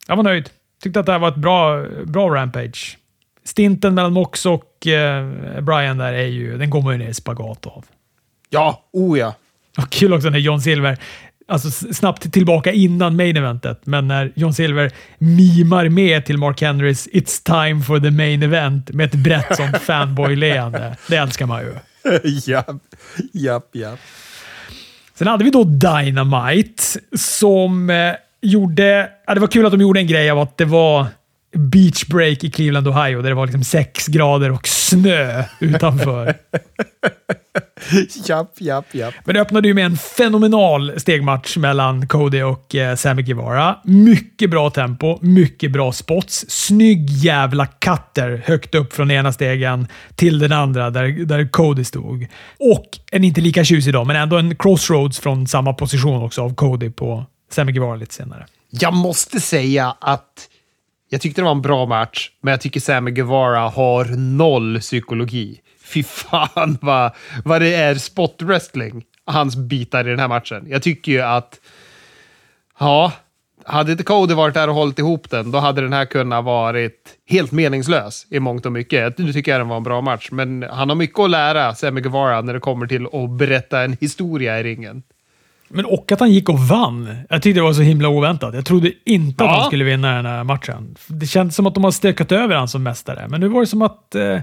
jag var nöjd. Tyckte att det här var ett bra, bra Rampage. Stinten mellan Mox och eh, Brian där är ju... Den går man ju ner i spagat av. Ja, oh ja. Och kul också när John Silver, alltså snabbt tillbaka innan main eventet, men när John Silver mimar med till Mark Henrys “It's time for the main event” med ett brett sånt fanboy-leende. Det älskar man ju. japp, japp, japp. Sen hade vi då Dynamite som eh, gjorde... Ja, det var kul att de gjorde en grej av att det var beach break i Cleveland, Ohio, där det var liksom sex grader och snö utanför. japp, japp, japp. Men det öppnade ju med en fenomenal stegmatch mellan Cody och eh, Sammy Guevara. Mycket bra tempo, mycket bra spots. Snygg jävla cutter högt upp från ena stegen till den andra där, där Cody stod. Och en inte lika tjusig dag, men ändå en crossroads från samma position också av Cody på Sammy Guevara lite senare. Jag måste säga att jag tyckte det var en bra match, men jag tycker Sammy Guevara har noll psykologi. Fy fan vad, vad det är spot wrestling. hans bitar i den här matchen. Jag tycker ju att, ja, hade inte Cody varit där och hållit ihop den, då hade den här kunnat varit helt meningslös i mångt och mycket. Nu tycker jag den var en bra match, men han har mycket att lära, Sammy Guevara, när det kommer till att berätta en historia i ringen. Men och att han gick och vann. Jag tyckte det var så himla oväntat. Jag trodde inte att Ja. han skulle vinna den här matchen. Det kändes som att de har stökat över han som mästare. Men nu var det som att... Eh,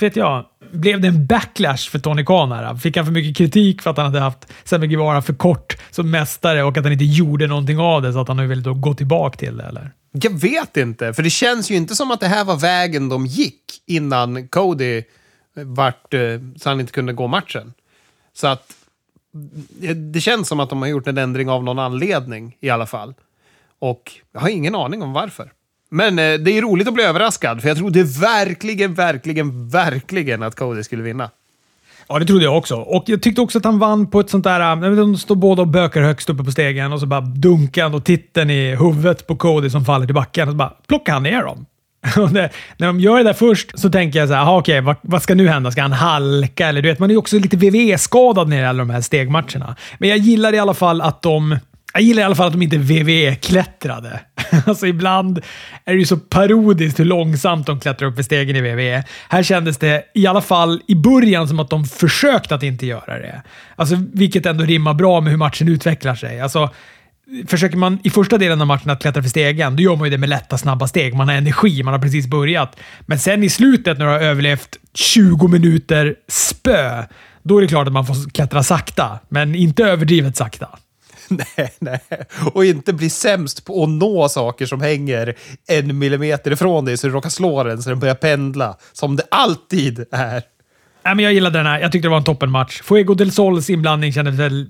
vet jag. Blev det en backlash för Tony Khan här? Fick han för mycket kritik för att han hade haft Sammy Guevara för kort som mästare och att han inte gjorde någonting av det så att han nu vill då gå tillbaka till det, eller? Jag vet inte, för det känns ju inte som att det här var vägen de gick innan Cody vart, eh, så han inte kunde gå matchen. Så att Eh, det känns som att de har gjort en ändring av någon anledning i alla fall. Och jag har ingen aning om varför. Men eh, det är roligt att bli överraskad, för jag trodde verkligen, verkligen, verkligen att Cody skulle vinna. Ja, det trodde jag också. Och jag tyckte också att han vann på ett sånt där... Eh, de står båda och bökar högst uppe på stegen och så bara dunkar han och titeln i huvudet på Cody som faller till backen och så bara plockar han ner dem. Och när de gör det där först så tänker jag så här, aha, okej, vad, vad ska nu hända? Ska han halka? Eller du vet, man är ju också lite VVE-skadad när det gäller de här stegmatcherna. Men jag gillar i alla fall att de jag gillar i alla fall att de inte VVE-klättrade. Alltså ibland är det ju så parodiskt hur långsamt de klättrar upp för stegen i VVE. Här kändes det i alla fall i början som att de försökte att inte göra det. Alltså, vilket ändå rimmar bra med hur matchen utvecklar sig. Alltså, försöker man i första delen av matchen att klättra för stegen, då gör man ju det med lätta, snabba steg. Man har energi, man har precis börjat. Men sen i slutet när du har överlevt 20 minuter spö, då är det klart att man får klättra sakta, men inte överdrivet sakta. Nej, nej. Och inte bli sämst på att nå saker som hänger en millimeter ifrån dig så du råkar slå den så den börjar pendla. Som det alltid är. Nej, men jag gillade den här. Jag tyckte det var en toppenmatch. Fuego del Sols inblandning kändes väl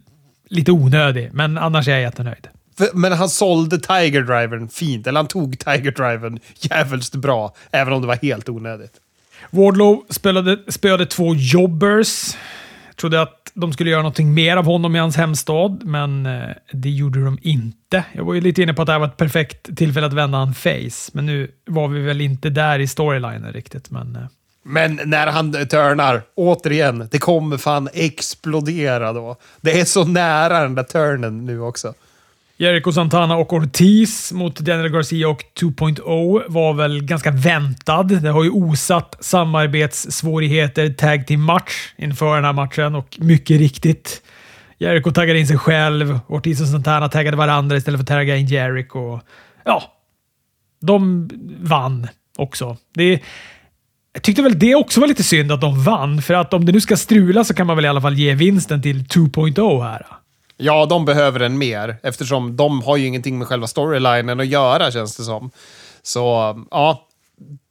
lite onödig, men annars är jag jättenöjd. Men han sålde Tiger Drivern fint. Eller han tog Tiger Drivern jävligt bra. Även om det var helt onödigt. Wardlow spelade, spelade två jobbers. Jag trodde att de skulle göra någonting mer av honom i hans hemstad, men eh, det gjorde de inte. Jag var ju lite inne på att det här var ett perfekt tillfälle att vända han face, men nu var vi väl inte där i storylinen riktigt. Men, eh, men när han turnar, återigen, det kommer fan explodera då. Det är så nära den där turnen nu också. Jericho Santana och Ortiz mot Daniel Garcia och 2.0 var väl ganska väntad. Det har ju osat samarbetssvårigheter tag till match inför den här matchen och mycket riktigt. Jericho taggade in sig själv. Ortiz och Santana taggade varandra istället för att tagga in Jericho. Ja, de vann också. Det, jag tyckte väl det också var lite synd att de vann, för att om det nu ska strula så kan man väl i alla fall ge vinsten till 2.0 här. Ja, de behöver en mer eftersom de har ju ingenting med själva storylinen att göra känns det som. Så ja,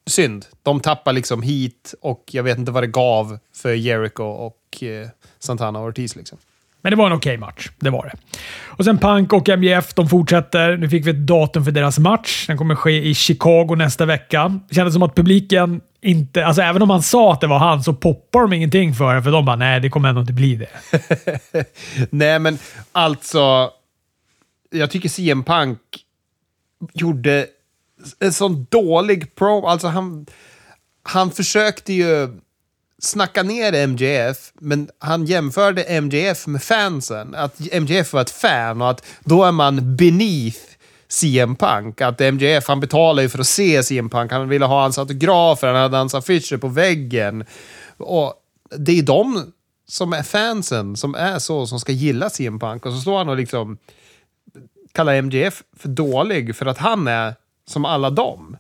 synd. De tappar liksom hit och jag vet inte vad det gav för Jericho och eh, Santana och Ortiz liksom. Men det var en okej match. Det var det. Och sen Punk och MJF, de fortsätter. Nu fick vi ett datum för deras match. Den kommer ske i Chicago nästa vecka. Det kändes som att publiken inte... Alltså även om han sa att det var han så poppar de ingenting för det, för de bara nej, det kommer ändå inte bli det. Nej, men alltså. Jag tycker CM Punk gjorde en sån dålig pro. Alltså han, han försökte ju snacka ner MJF, men han jämförde MJF med fansen. Att MJF var ett fan och att då är man beneath CM Punk. Att MJF, han betalade ju för att se CM Punk. Han ville ha hans autografer, han hade hans affischer på väggen. Och det är de som är fansen, som är så, som ska gilla CM Punk. Och så står han och liksom kallar MJF för dålig för att han är som alla dem.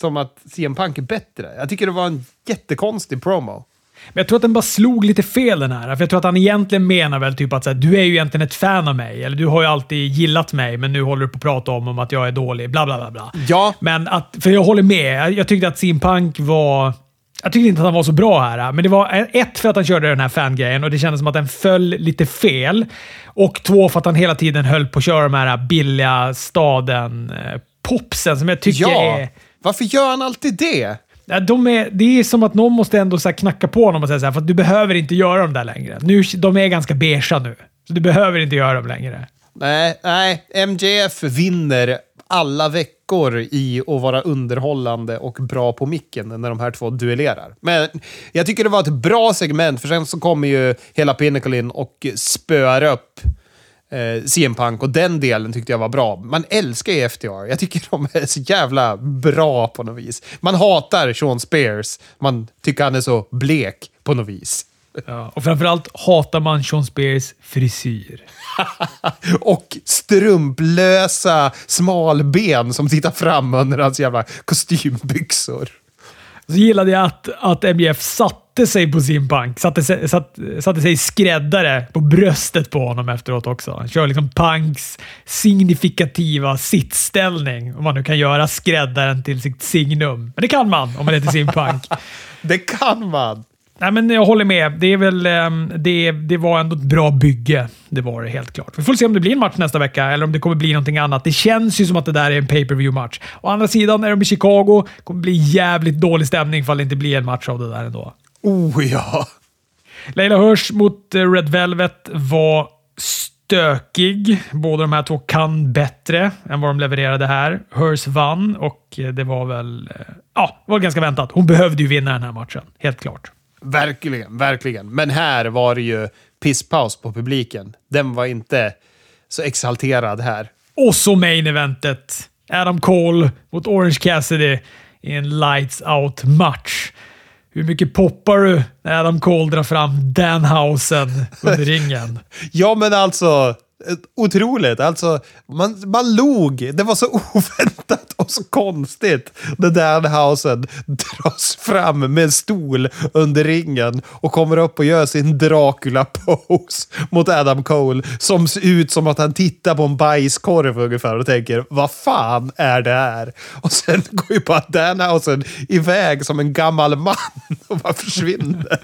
Som att CM Punk är bättre. Jag tycker det var en jättekonstig promo. Men jag tror att den bara slog lite fel den här. För jag tror att han egentligen menar väl typ att så här, du är ju egentligen ett fan av mig. Eller du har ju alltid gillat mig, men nu håller du på att prata om, om att jag är dålig. Bla, bla, bla. bla. Ja, Men att, för jag håller med. Jag, jag tyckte att CM Punk var... Jag tyckte inte att han var så bra här. Men det var ett för att han körde den här fangrejen och det kändes som att den föll lite fel. Och två för att han hela tiden höll på att köra de här billiga staden-popsen som jag tycker ja. är... Varför gör han alltid det? Ja, De är, det är som att någon måste ändå så här knacka på honom och säga så här, för att du behöver inte göra dem där längre. Nu, de är ganska beiga nu. Så du behöver inte göra dem längre. Nej, nej. MJF vinner alla veckor i att vara underhållande och bra på micken när de här två duellerar. Men jag tycker det var ett bra segment, för sen så kommer ju hela Pinnacle in och spöar upp eh, CM Punk och den delen tyckte jag var bra. Man älskar ju FTR. Jag tycker de är så jävla bra på något vis. Man hatar Sean Spears. Man tycker han är så blek på något vis. Ja, och framförallt hatar man Sean Spears frisyr. och strumplösa smalben som tittar fram under hans jävla kostymbyxor. Så gillade jag att, att MJF satte sig på sin Punk. Satte sig, satt, satte sig skräddare på bröstet på honom efteråt också. Han kör liksom Punks signifikativa sittställning. Om man nu kan göra skräddaren till sitt signum. Men det kan man om man heter sin Punk. det kan man! Nej, men jag håller med. Det, är väl, ehm, det, det var ändå ett bra bygge. Det var det helt klart. Vi får se om det blir en match nästa vecka eller om det kommer bli någonting annat. Det känns ju som att det där är en pay per view match Å andra sidan är de i Chicago. Det kommer bli jävligt dålig stämning ifall det inte blir en match av det där ändå. Oh ja! Leila Hirsch mot Red Velvet var stökig. Båda de här två kan bättre än vad de levererade här. Hirsch vann och det var väl eh, ja, var ganska väntat. Hon behövde ju vinna den här matchen, helt klart. Verkligen, verkligen. Men här var det ju pisspaus på publiken. Den var inte så exalterad här. Och så main eventet. Adam Cole mot Orange Cassidy i en lights out-match. Hur mycket poppar du när Adam Cole drar fram Danhausen under ringen? ja, men alltså otroligt. Alltså, man, man log. Det var så oväntat och så konstigt när Danhausen dras fram med en stol under ringen och kommer upp och gör sin Dracula-pose mot Adam Cole som ser ut som att han tittar på en bajskorv ungefär och tänker vad fan är det här? Och sen går ju bara Danhausen iväg som en gammal man och bara försvinner.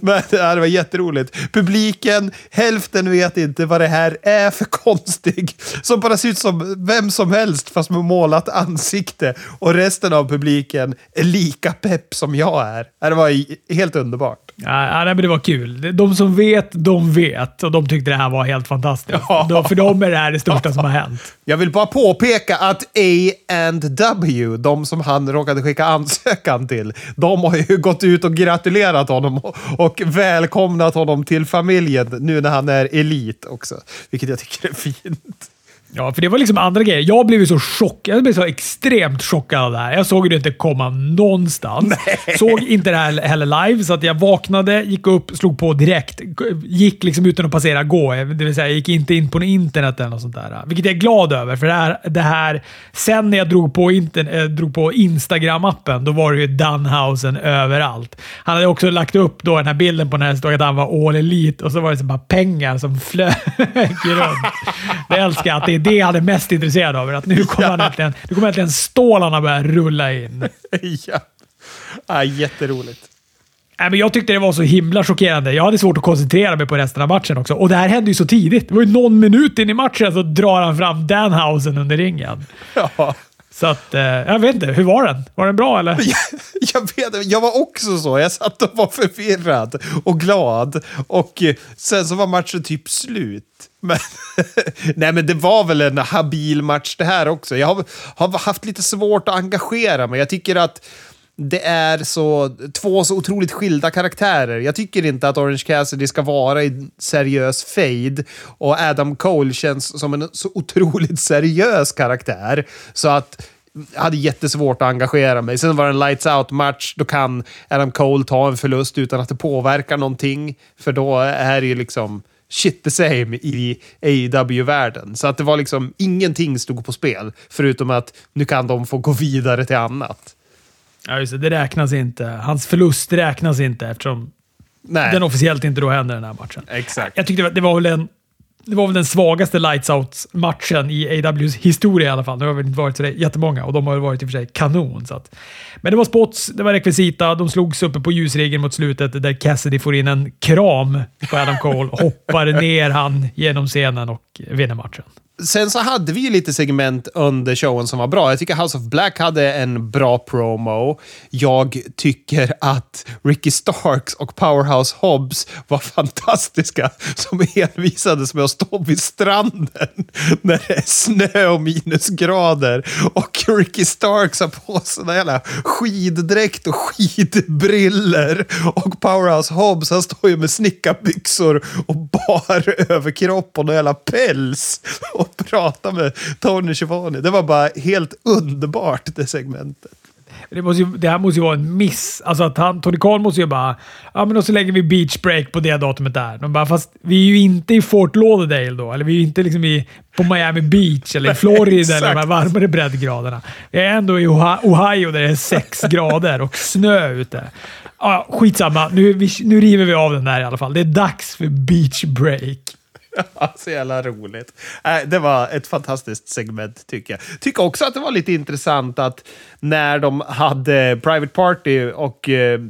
Men det var jätteroligt. Publiken, hälften vet inte vad det här är är för konstig. Som bara ser ut som vem som helst fast med målat ansikte. Och resten av publiken är lika pepp som jag är. Det var helt underbart. Ja, men det var kul. De som vet, de vet. Och de tyckte det här var helt fantastiskt. Ja. För dem är det här det största som har hänt. Jag vill bara påpeka att A&W, de som han råkade skicka ansökan till, de har ju gått ut och gratulerat honom och välkomnat honom till familjen nu när han är elit också. Vilket jag tycker är fint. Ja, för det var liksom andra grejer. Jag blev så chockad. Jag blev så extremt chockad av det här. Jag såg det inte komma någonstans. Nej. Såg inte det här heller live, så att jag vaknade, gick upp, slog på direkt. Gick liksom utan att passera gå. Det vill säga, jag gick inte in på internet eller något sånt där. Vilket jag är glad över, för det här, det här sen när jag drog på, äh, drog på Instagram-appen, då var det ju Dunhausen överallt. Han hade också lagt upp då den här bilden på när det stod att han var all elite och så var det så bara pengar som flög runt. Det älskar jag att det är det han är mest intresserad av. Att nu kommer, ja. han äntligen, nu kommer äntligen stålarna börja rulla in. ja. ja, jätteroligt. Nej, men jag tyckte det var så himla chockerande. Jag hade svårt att koncentrera mig på resten av matchen också. Och det här hände ju så tidigt. Det var ju någon minut in i matchen så drar han fram Danhausen under ringen. Ja. Så att, eh, jag vet inte, hur var den? Var den bra eller? Jag, jag vet Jag var också så. Jag satt och var förvirrad och glad. Och eh, sen så var matchen typ slut. Men, nej, men det var väl en habil match det här också. Jag har, har haft lite svårt att engagera mig. Jag tycker att det är så, två så otroligt skilda karaktärer. Jag tycker inte att Orange Cassidy ska vara i seriös fade och Adam Cole känns som en så otroligt seriös karaktär. Så att jag hade jättesvårt att engagera mig. Sen var det en lights out-match. Då kan Adam Cole ta en förlust utan att det påverkar någonting. För då är det ju liksom shit the same i AEW-världen. Så att det var liksom ingenting stod på spel. Förutom att nu kan de få gå vidare till annat. Ja, just det. Det räknas inte. Hans förlust räknas inte eftersom Nej. den officiellt inte då händer den här matchen. Exakt. Jag tyckte det var väl en det var väl den svagaste lights out-matchen i AWs historia i alla fall. Det har väl inte varit så jättemånga och de har varit i och för sig kanon. Så att. Men det var spots, det var rekvisita, de slogs uppe på ljusregeln mot slutet där Cassidy får in en kram på Adam Cole, hoppar ner han genom scenen och vinner matchen. Sen så hade vi ju lite segment under showen som var bra. Jag tycker House of Black hade en bra promo. Jag tycker att Ricky Starks och Powerhouse Hobbs var fantastiska som envisades med att stå vid stranden när det är snö och minusgrader. Och Ricky Starks har på sig en jävla skiddräkt och skidbriller. Och Powerhouse Hobbs han står ju med snickarbyxor och bar överkropp och en jävla päls och prata med Tony Schiavone. Det var bara helt underbart det segmentet. Det, måste ju, det här måste ju vara en miss. Alltså att han, Tony Khan måste ju bara, ja men då så lägger vi beach break på det datumet där. De bara, fast vi är ju inte i Fort Lauderdale då, eller vi är ju inte liksom i, på Miami Beach eller i Florida eller de här varmare breddgraderna. Vi är ändå i Ohio där det är sex grader och snö ute. Ja, skitsamma, nu, vi, nu river vi av den där i alla fall. Det är dags för beach break. så jävla roligt. Äh, det var ett fantastiskt segment tycker jag. Tycker också att det var lite intressant att när de hade Private Party och eh,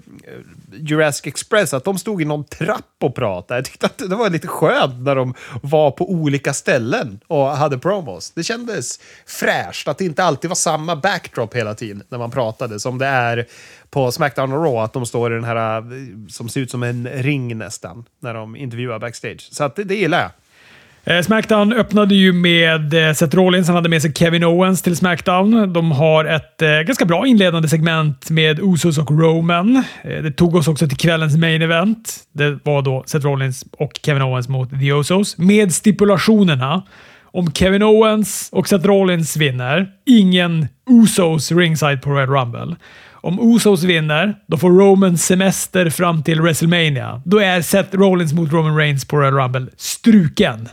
Jurassic Express, att de stod i någon trapp och pratade. Jag tyckte att det var lite skönt när de var på olika ställen och hade promos. Det kändes fräscht, att det inte alltid var samma backdrop hela tiden när man pratade, som det är på Smackdown och Raw, att de står i den här eh, som ser ut som en ring nästan, när de intervjuar backstage. Så att det, det gillar jag. Eh, Smackdown öppnade ju med eh, Seth Rollins. Han hade med sig Kevin Owens till Smackdown. De har ett eh, ganska bra inledande segment med Usos och Roman. Det tog oss också till kvällens main event. Det var då Seth Rollins och Kevin Owens mot The Usos. Med stipulationerna om Kevin Owens och Seth Rollins vinner, ingen Usos ringside på Red Rumble. Om Usos vinner, då får Roman semester fram till WrestleMania. Då är Seth Rollins mot Roman Reigns på Red Rumble struken.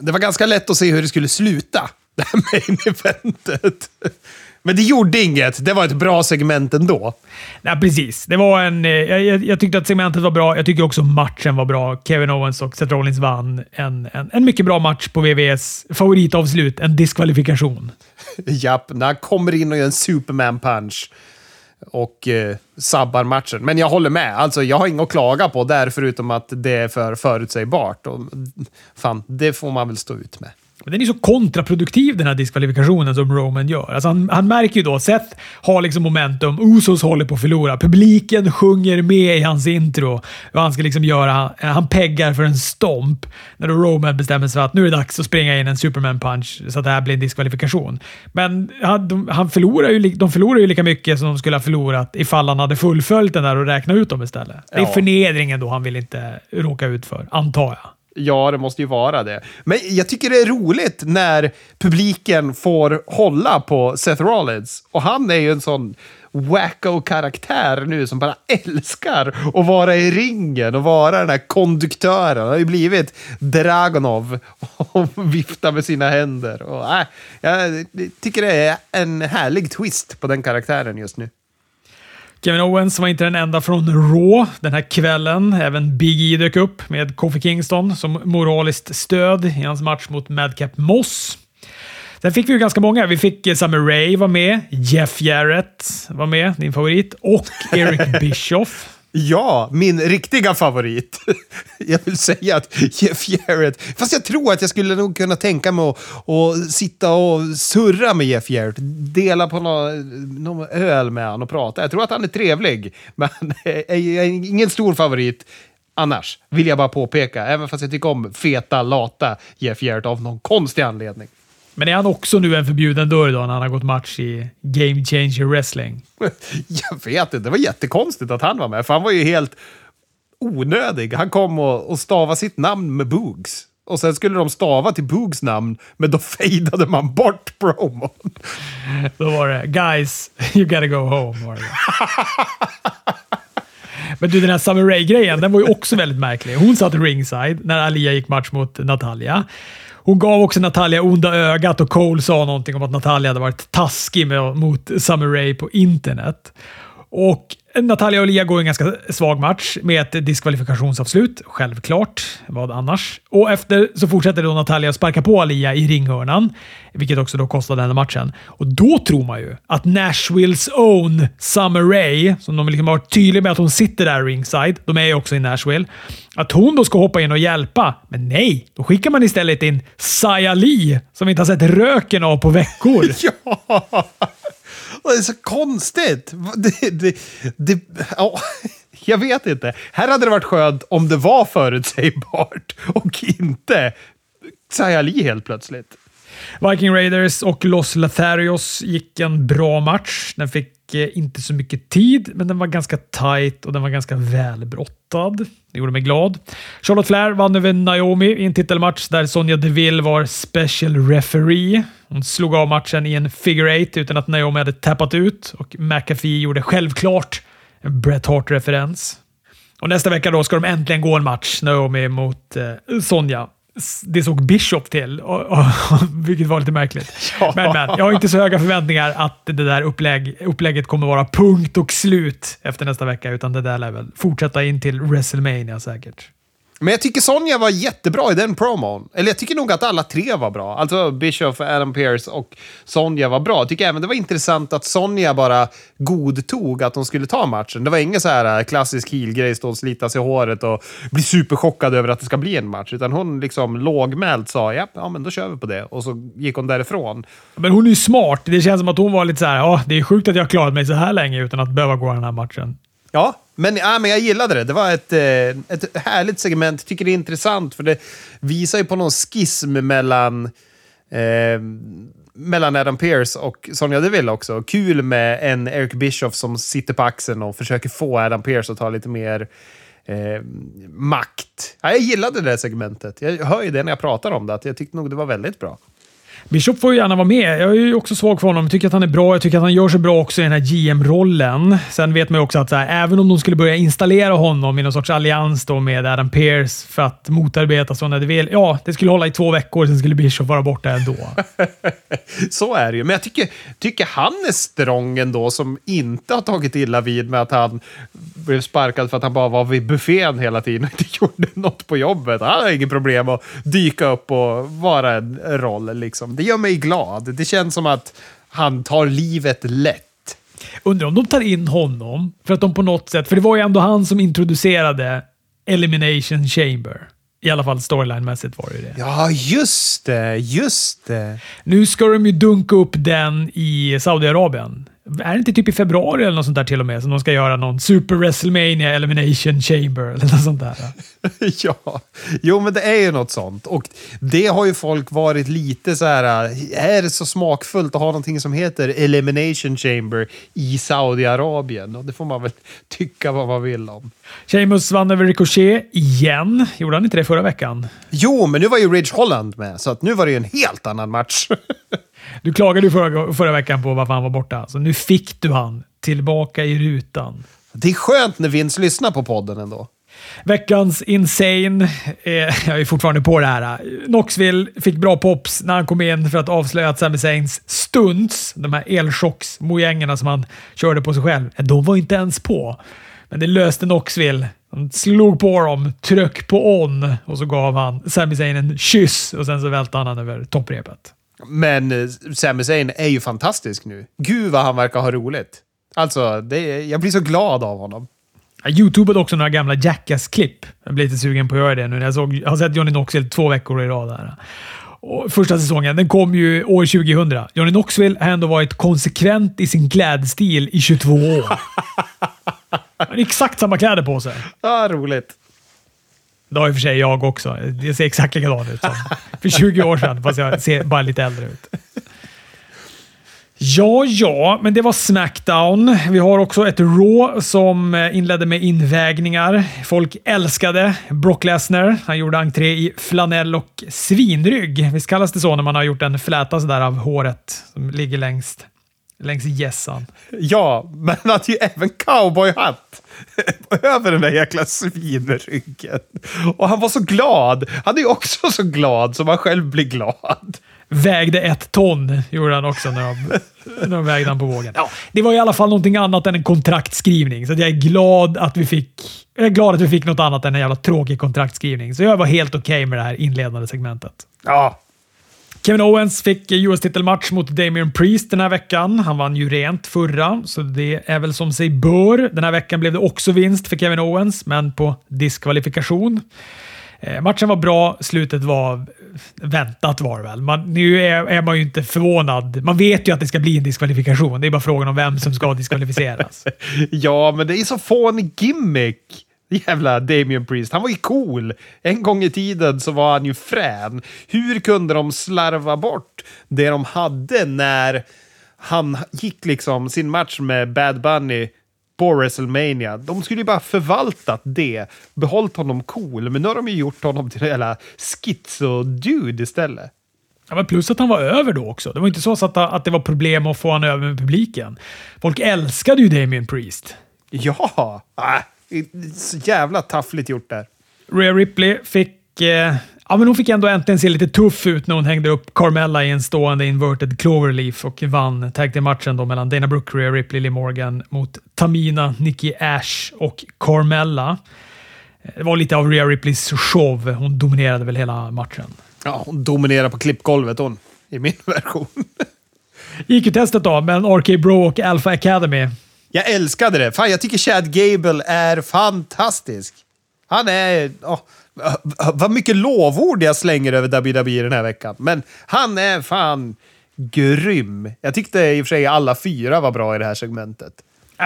Det var ganska lätt att se hur det skulle sluta, det här main eventet. Men det gjorde inget. Det var ett bra segment ändå. Ja, precis. Det var en, eh, jag, jag, tyckte att segmentet var bra. Jag tycker också matchen var bra. Kevin Owens och Seth Rollins vann en, en, en mycket bra match på VVS favoritavslut. En diskvalifikation. Japp, när han kommer in och gör en Superman-punch och eh, sabbar matchen. Men jag håller med. Alltså, jag har inget att klaga på där, förutom att det är för förutsägbart. Och, fan, det får man väl stå ut med. Men den är så kontraproduktiv den här diskvalifikationen som Roman gör. Alltså han, han märker ju då, Seth har liksom momentum, Usos håller på att förlora, publiken sjunger med i hans intro. Vad han ska liksom göra, han peggar för en stomp. När då Roman bestämmer sig för att nu är det dags att springa in en Superman-punch så att det här blir en diskvalifikation. Men han, de, han förlorar ju, de förlorar ju lika mycket som de skulle ha förlorat ifall han hade fullföljt den där och räknat ut dem istället. Det är ja. förnedringen då han vill inte råka ut för, antar jag. Ja, det måste ju vara det. Men jag tycker det är roligt när publiken får hålla på Seth Rollins. Och han är ju en sån wacko-karaktär nu som bara älskar att vara i ringen och vara den här konduktören. Han har ju blivit Dragonov och vifta med sina händer. Och, äh, jag tycker det är en härlig twist på den karaktären just nu. Kevin Owens var inte den enda från Raw den här kvällen. Även Big E dök upp med Kofi Kingston som moraliskt stöd i hans match mot Madcap Moss. Sen fick vi ju ganska många. Vi fick eh, Summer Rae var med, Jeff Jarrett var med, din favorit, och Eric Bischoff. Ja, min riktiga favorit. Jag vill säga att Jeff Jarrett... Fast jag tror att jag skulle nog kunna tänka mig att, att sitta och surra med Jeff Jarrett. Dela på någon, någon öl med honom och prata. Jag tror att han är trevlig, men är ingen stor favorit. Annars vill jag bara påpeka, även fast jag tycker om feta, lata Jeff Jarrett av någon konstig anledning. Men är han också nu en förbjuden dörr då när han har gått match i Game Changer Wrestling? Jag vet inte. Det var jättekonstigt att han var med, för han var ju helt onödig. Han kom och, och stavade sitt namn med Boogs. Och sen skulle de stava till Boogs namn, men då fejdade man bort promon. Då var det “Guys, you gotta go home”. Var det. Men du, den här Summer Rae-grejen, den var ju också väldigt märklig. Hon satt ringside när Alia gick match mot Natalia. Hon gav också Natalia onda ögat och Cole sa någonting om att Natalia hade varit taskig med, mot Summer Rae på internet. Och Natalia och går en ganska svag match med ett diskvalifikationsavslut. Självklart. Vad annars? Och efter så fortsätter då Natalia sparka på Alia i ringhörnan, vilket också då kostade henne matchen. Och då tror man ju att Nashvilles own Summer Rae, som de liksom har varit tydliga med att hon sitter där ringside, de är ju också i Nashville, att hon då ska hoppa in och hjälpa. Men nej, då skickar man istället in Saya Lee, som vi inte har sett röken av på veckor. ja! Det är så konstigt. Det, det, det, ja, jag vet inte. Här hade det varit skönt om det var förutsägbart och inte Sayali helt plötsligt. Viking Raiders och Los Latharios gick en bra match. Den fick eh, inte så mycket tid, men den var ganska tight och den var ganska välbrottad. Det gjorde mig glad. Charlotte Flair vann över Naomi i en titelmatch där Sonja Deville var special referee. Hon slog av matchen i en figure eight utan att Naomi hade tappat ut och McAfee gjorde självklart en Bret Hart-referens. Och nästa vecka då ska de äntligen gå en match, Naomi mot eh, Sonja det såg Bishop till, och, och, vilket var lite märkligt. Ja. Men, men, jag har inte så höga förväntningar att det där upplägg, upplägget kommer vara punkt och slut efter nästa vecka, utan det där lär väl fortsätta in till WrestleMania säkert. Men jag tycker Sonja var jättebra i den promon. Eller jag tycker nog att alla tre var bra. Alltså Bischoff, Adam Pearce och Sonja var bra. Jag tycker även det var intressant att Sonja bara godtog att de skulle ta matchen. Det var ingen så här äh, klassisk heel-grej, stå och slita sig i håret och bli superchockad över att det ska bli en match. Utan hon liksom lågmält sa ja, ja men då kör vi på det. Och så gick hon därifrån. Men hon är ju smart. Det känns som att hon var lite så här, ja, det är sjukt att jag har klarat mig så här länge utan att behöva gå den här matchen. Ja, men, ja, men jag gillade det. Det var ett, eh, ett härligt segment. Jag tycker det är intressant för det visar ju på någon schism mellan, eh, mellan Adam Pearce och Sonja Deville också. Kul med en Eric Bischoff som sitter på axeln och försöker få Adam Pearce att ta lite mer eh, makt. Ja, jag gillade det segmentet. Jag hör ju det när jag pratar om det, att jag tyckte nog det var väldigt bra. Bishop får ju gärna vara med. Jag är ju också svag för honom. Jag tycker att han är bra. Jag tycker att han gör sig bra också i den här GM-rollen. Sen vet man ju också att här, även om de skulle börja installera honom i någon sorts allians då med Adam Pearce för att motarbeta Sonja Deville. Ja, det skulle hålla i två veckor, sen skulle Bishop vara borta ändå. Så är det ju. Men jag tycker, tycker han är strong ändå, som inte har tagit illa vid med att han blev sparkad för att han bara var vid buffén hela tiden och inte gjorde något på jobbet. Han har inget problem att dyka upp och vara en roll liksom. Det gör mig glad. Det känns som att han tar livet lätt. Undrar om de tar in honom för att de på något sätt, för det var ju ändå han som introducerade Elimination Chamber. I alla fall storyline-mässigt var det ju det. Ja, just det. Just det. Nu ska de ju dunka upp den i Saudiarabien är det inte typ i februari eller något sånt där till och med som de ska göra någon Super WrestleMania Elimination Chamber eller något sånt där? ja, jo men det är ju något sånt. Och det har ju folk varit lite så här, är det så smakfullt att ha någonting som heter Elimination Chamber i Saudiarabien? Och det får man väl tycka vad man vill om. Sheamus vann över Ricochet igen. Gjorde han inte det förra veckan? Jo, men nu var ju Ridge Holland med, så att nu var det ju en helt annan match. Du klagade ju förra, förra veckan på varför han var borta, så nu fick du han tillbaka i rutan. Det är skönt när Vince lyssnar på podden ändå. Veckans Insane, eh, jag är fortfarande på det här. Knoxville fick bra pops när han kom in för att avslöja att Sami Zains stunts, de här elchocksmojängerna som han körde på sig själv, de var inte ens på. Men det löste Knoxville. Han slog på dem, tryck på on och så gav han Sami Zayn en kyss och sen så välte han över topprepet. Men eh, Sami Zayn är ju fantastisk nu. Gud vad han verkar ha roligt. Alltså, det, jag blir så glad av honom. Jag youtubade också några gamla Jackass-klipp. Jag blir lite sugen på att göra det nu jag, såg, jag har sett Johnny Knoxville två veckor i rad. Här. Och första säsongen den kom ju år 2000. Johnny Knoxville har ändå varit konsekvent i sin klädstil i 22 år. Han har exakt samma kläder på sig. Ja, roligt. Det har i och för sig jag också. Jag ser exakt likadan ut som för 20 år sedan, fast jag ser bara lite äldre ut. Ja, ja, men det var Smackdown. Vi har också ett Raw som inledde med invägningar. Folk älskade Brock Lesnar. Han gjorde entré i flanell och svinrygg. Visst kallas det så när man har gjort en fläta sådär av håret som ligger längst, längs gässan? Ja, men han hade ju även cowboyhatt. över den där jäkla svinryggen. Och han var så glad. Han är ju också så glad som han själv blir glad. vägde ett ton, gjorde han också när de, när de vägde han på vågen. Ja, det var i alla fall någonting annat än en kontraktskrivning, så jag är glad att vi fick jag är glad att vi fick något annat än en jävla tråkig kontraktskrivning. Så jag var helt okej okay med det här inledande segmentet. Ja. Kevin Owens fick US-titelmatch mot Damien Priest den här veckan. Han vann ju rent förra, så det är väl som sig bör. Den här veckan blev det också vinst för Kevin Owens, men på diskvalifikation. Eh, matchen var bra, slutet var väntat var det väl. Man, nu är, är, man ju inte förvånad. Man vet ju att det ska bli en diskvalifikation. Det är bara frågan om vem som ska diskvalificeras. ja, men det är så fånig gimmick. Jävla Damien Priest. Han var ju cool. En gång i tiden så var han ju frän. Hur kunde de slarva bort det de hade när han gick liksom sin match med Bad Bunny på WrestleMania. De skulle ju bara förvaltat det, behållit honom cool, men nu har de ju gjort honom till en jävla schizo-dude istället. Ja, men plus att han var över då också. Det var inte så att, att det var problem att få honom över med publiken. Folk älskade ju Damien Priest. Ja! Äh, så jävla taffligt gjort där. Rhea Ripley fick eh, Ja, men hon fick ändå äntligen se lite tuff ut när hon hängde upp Carmella i en stående inverted cloverleaf och vann tag matchen då mellan Dana Brooke, Rhea Ripley, Lee Morgan mot Tamina, Nikki Ash och Carmella. Det var lite av Rhea Ripleys show. Hon dominerade väl hela matchen. Ja, hon dominerade på klippgolvet hon, i min version. gick ju testet då, men RK Bro och Alpha Academy. Jag älskade det. Fan, jag tycker Chad Gable är fantastisk. Han är... Oh vad mycket lovord jag slänger över WWE den här veckan. Men han är fan grym. Jag tyckte i och för sig alla fyra var bra i det här segmentet.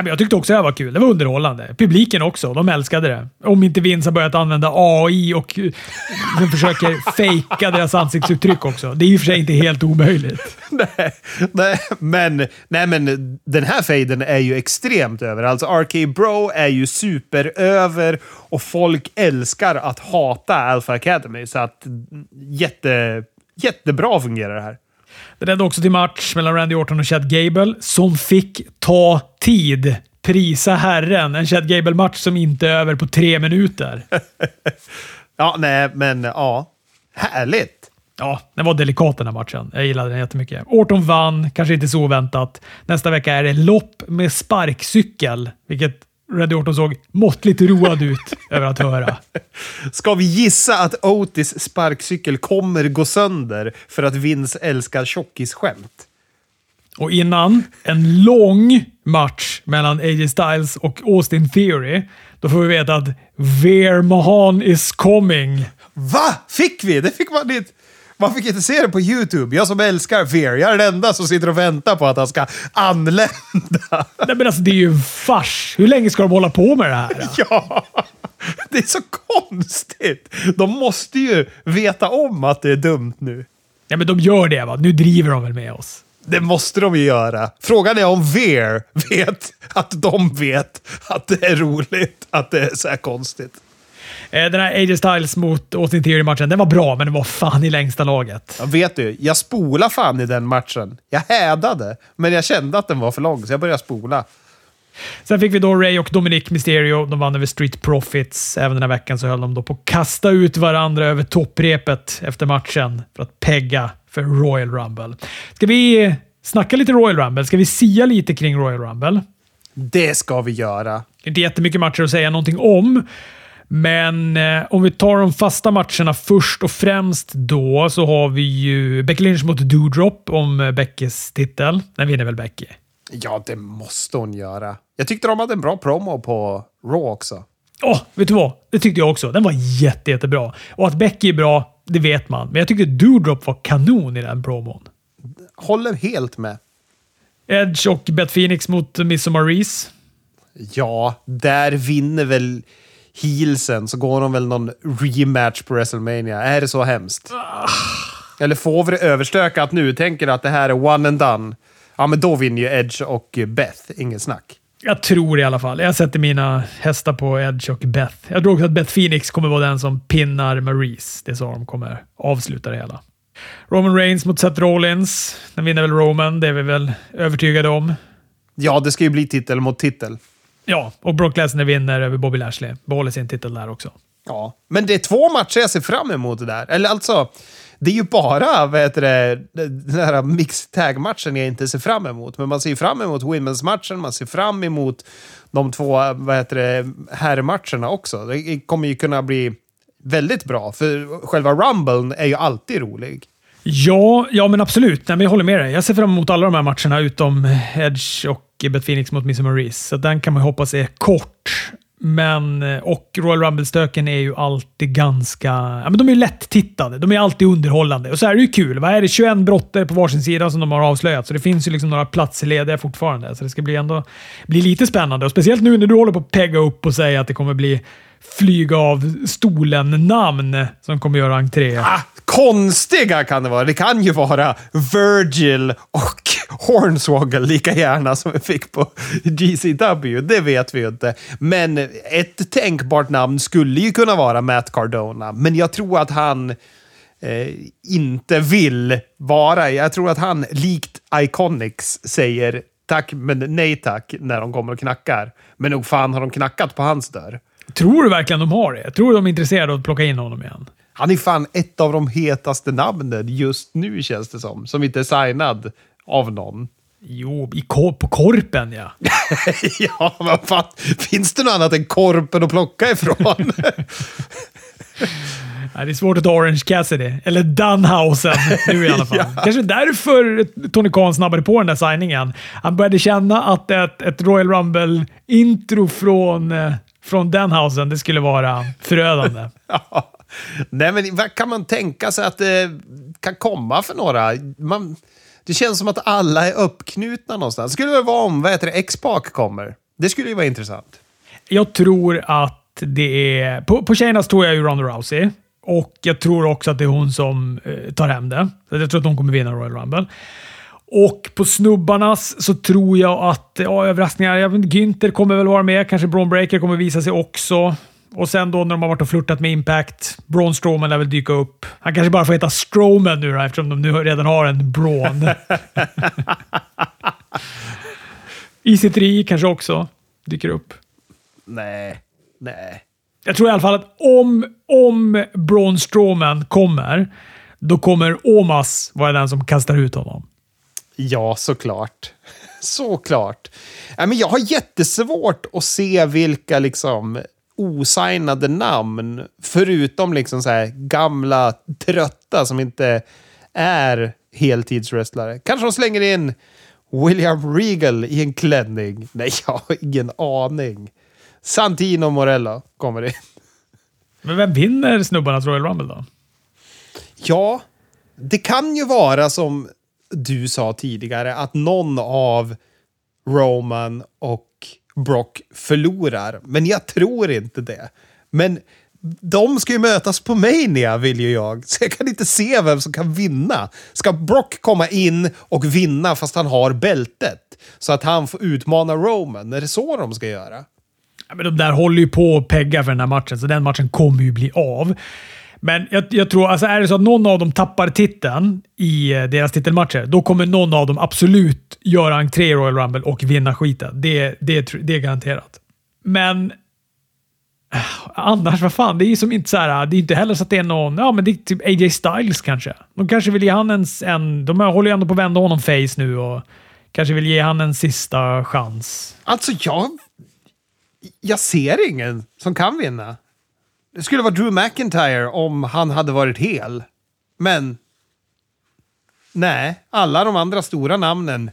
Jag tyckte också det här var kul. Det var underhållande. Publiken också. De älskade det. Om inte Vince har börjat använda AI och de försöker fejka deras ansiktsuttryck också. Det är i och för sig inte helt omöjligt. nej, nej, men, nej, men den här fejden är ju extremt över. Alltså RK Bro är ju superöver och folk älskar att hata Alpha Academy. Så att jätte, jättebra fungerar det här. Det ledde också till match mellan Randy Orton och Chad Gable som fick ta tid. Prisa herren. En Chad Gable-match som inte är över på tre minuter. ja, nej, men ja. Härligt! Ja, den var delikat den här matchen. Jag gillade den jättemycket. Orton vann, kanske inte så oväntat. Nästa vecka är det lopp med sparkcykel, vilket Randy Orton såg måttligt road ut över att höra. Ska vi gissa att Otis sparkcykel kommer gå sönder för att Vince älskar tjockisskämt? Och innan en lång match mellan AJ Styles och Austin Theory, då får vi veta att Veer Mahan is coming. Va? Fick vi? Det fick man inte... Man fick inte se det på YouTube. Jag som älskar Fear, jag är den enda som sitter och väntar på att han ska anlända. Nej, men alltså, det är ju fars. Hur länge ska de hålla på med det här? Ja, det är så konstigt. De måste ju veta om att det är dumt nu. Ja, men de gör det va? Nu driver de väl med oss? Det måste de ju göra. Frågan är om Veer vet att de vet att det är roligt att det är så här konstigt. Eh, den här AJ Styles mot Austin Theory-matchen, den var bra, men den var fan i längsta laget. Jag vet du, jag spola fan i den matchen. Jag hädade, men jag kände att den var för lång, så jag började spola. Sen fick vi då Ray och Dominic Mysterio. De vann över Street Profits. Även den här veckan så höll de då på att kasta ut varandra över topprepet efter matchen för att pegga för Royal Rumble. Ska vi snacka lite Royal Rumble? Ska vi sia lite kring Royal Rumble? Det ska vi göra. Det är inte jättemycket matcher att säga någonting om. Men eh, om vi tar de fasta matcherna först och främst då så har vi ju Becky Lynch mot Doudrop om eh, Beckys titel. Den vinner väl Becky? Ja, det måste hon göra. Jag tyckte de hade en bra promo på Raw också. Åh, oh, vet du vad? Det tyckte jag också. Den var jätte, jättebra. Och att Becky är bra, det vet man. Men jag tyckte Doudrop var kanon i den promon. Håller helt med. Edge och Beth Phoenix mot Miss Maurice. Ja, där vinner väl heelsen så går de väl någon rematch på WrestleMania. Är det så hemskt? Eller får vi det överstökat nu? Tänker att det här är one and done. Ja, men då vinner ju Edge och Beth. Inget snack. Jag tror i alla fall. Jag sätter mina hästar på Edge och Beth. Jag tror också att Beth Phoenix kommer vara den som pinnar Maurice. Det är så de kommer avsluta det hela. Roman Reigns mot Seth Rollins. Den vinner väl Roman, det är vi väl övertygade om. Ja, det ska ju bli titel mot titel. Ja, och Brock Lesnar vinner över Bobby Lashley. Behåller sin titel där också. Ja, men det är två matcher jag ser fram emot det där. Eller alltså, Det är ju bara vad heter det, den här mixed tag-matchen jag inte ser fram emot. Men man ser fram emot women's-matchen, man ser fram emot de två vad heter det, herrmatcherna också. Det kommer ju kunna bli väldigt bra, för själva rumblen är ju alltid rolig. Ja, ja men absolut. Nej, men jag håller med dig. Jag ser fram emot alla de här matcherna utom Edge och Bet Phoenix mot Miss Maurice. Så den kan man hoppas är kort. Men, eh, och Royal Rumble-stöken är ju alltid ganska... Ja, men de är lätt tittade. De är alltid underhållande. Och så är det ju kul. Vad är det? 21 brottare på varsin sida som de har avslöjat. Så det finns ju liksom några platser lediga fortfarande. Så det ska bli ändå bli lite spännande. Och Speciellt nu när du håller på att pegga upp och säga att det kommer bli flyga av stolen-namn som kommer göra entré. Ah, konstiga kan det vara. Det kan ju vara Virgil och Hornswoggle lika gärna som vi fick på GCW. Det vet vi ju inte. Men ett tänkbart namn skulle ju kunna vara Matt Cardona. Men jag tror att han eh, inte vill vara. Jag tror att han, likt Iconics, säger tack men nej tack när de kommer och knackar. Men nog fan har de knackat på hans dörr. Tror du verkligen de har det? Tror de är intresserade av att plocka in honom igen. Han är fan ett av de hetaste namnen just nu känns det som. Som inte är signad av någon. Jo, i kor på Korpen ja. ja, men fan. Finns det något annat än Korpen att plocka ifrån? Nej, det är svårt att ta Orange Cassidy. Eller Dunhausen nu i alla fall. ja. Kanske därför Tony Khan snabbade på den där signingen. Han började känna att ett, ett Royal Rumble-intro från, från Dunhausen, det skulle vara förödande. ja. Nej, men vad kan man tänka sig att det kan komma för några? Man, det känns som att alla är uppknutna någonstans. Det skulle väl vara om, vad heter det, X-Pac kommer. Det skulle ju vara intressant. Jag tror att det är... På, på tjejernas tror jag ju Ronda Rousey. Och jag tror också att det är hon som eh, tar hem det. Jag tror att hon kommer vinna Royal Rumble. Och på snubbarnas så tror jag att, ja, överraskningar. Jag vet, Günther kommer väl vara med. Kanske Braun Breaker kommer visa sig också. Och sen då när de har varit och flörtat med Impact, Braun Strowman lär väl dyka upp. Han kanske bara får heta Strowman nu då, eftersom de nu redan har en Braun. EC3 kanske också dyker upp. Nej, nej. Jag tror i alla fall att om, om Braun Strowman kommer, då kommer Omas vara den som kastar ut honom. Ja, såklart. Såklart. jag har jättesvårt att se vilka liksom osignade namn, förutom liksom så här gamla trötta som inte är heltidswrestlare. Kanske de slänger in William Regal i en klänning. Nej, jag har ingen aning. Santino Morello kommer in. Men vem vinner snubbarnas Royal Rumble då? Ja, det kan ju vara som du sa tidigare, att någon av Roman och Brock förlorar. Men jag tror inte det. Men de ska ju mötas på Mania, vill ju jag. Så jag kan inte se vem som kan vinna. Ska Brock komma in och vinna fast han har bältet? Så att han får utmana Roman? Är det så de ska göra? Ja, men de där håller ju på att pegga för den här matchen, så den matchen kommer ju bli av. Men jag, jag, tror, alltså är det så att någon av dem tappar titeln i eh, deras titelmatcher, då kommer någon av dem absolut göra entré i Royal Rumble och vinna skiten. Det, det, det är garanterat. Men eh, annars, vad fan, det är ju som inte så här, det är inte heller så att det är någon, ja men det är typ AJ Styles kanske. De kanske vill ge han en, en de håller ju ändå på att vända honom face nu och kanske vill ge han en sista chans. Alltså jag, jag ser ingen som kan vinna. Det skulle vara Drew McIntyre om han hade varit hel. Men... Nej, alla de andra stora namnen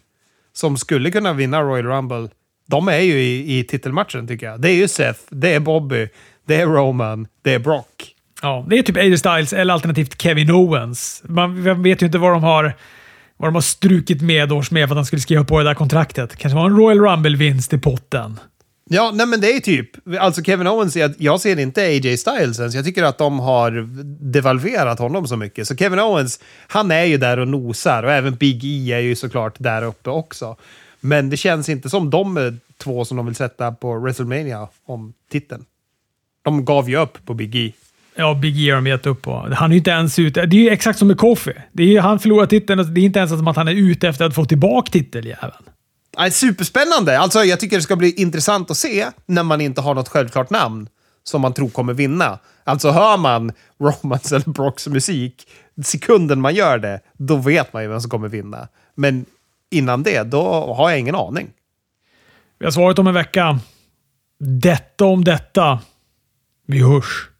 som skulle kunna vinna Royal Rumble, de är ju i, i titelmatchen tycker jag. Det är ju Seth, det är Bobby, det är Roman, det är Brock. Ja, det är typ AJ Styles eller alternativt Kevin Owens. Man vet ju inte vad de har, vad de har strukit medårs med för att han skulle skriva på det där kontraktet. Kanske var en Royal Rumble-vinst i potten. Ja, nej men det är typ, alltså Kevin Owens, jag, jag ser inte AJ Styles ens. Jag tycker att de har devalverat honom så mycket. Så Kevin Owens, han är ju där och nosar och även Big E är ju såklart där uppe också. Men det känns inte som de två som de vill sätta på WrestleMania om titeln. De gav ju upp på Big E. Ja, Big E har de gett upp på. Han är ju inte ens ute. Det är ju exakt som med Kofi. Det är ju, han förlorar titeln och det är inte ens som att han är ute efter att få tillbaka titeljäveln. Nej, superspännande! Alltså, jag tycker det ska bli intressant att se när man inte har något självklart namn. som man tror kommer vinna. Alltså hör man Romans eller Brocks musik, sekunden man gör det, då vet man ju vem som kommer vinna. Men innan det, då har jag ingen aning. Vi har svaret om en vecka. Detta om detta. Vi hörs.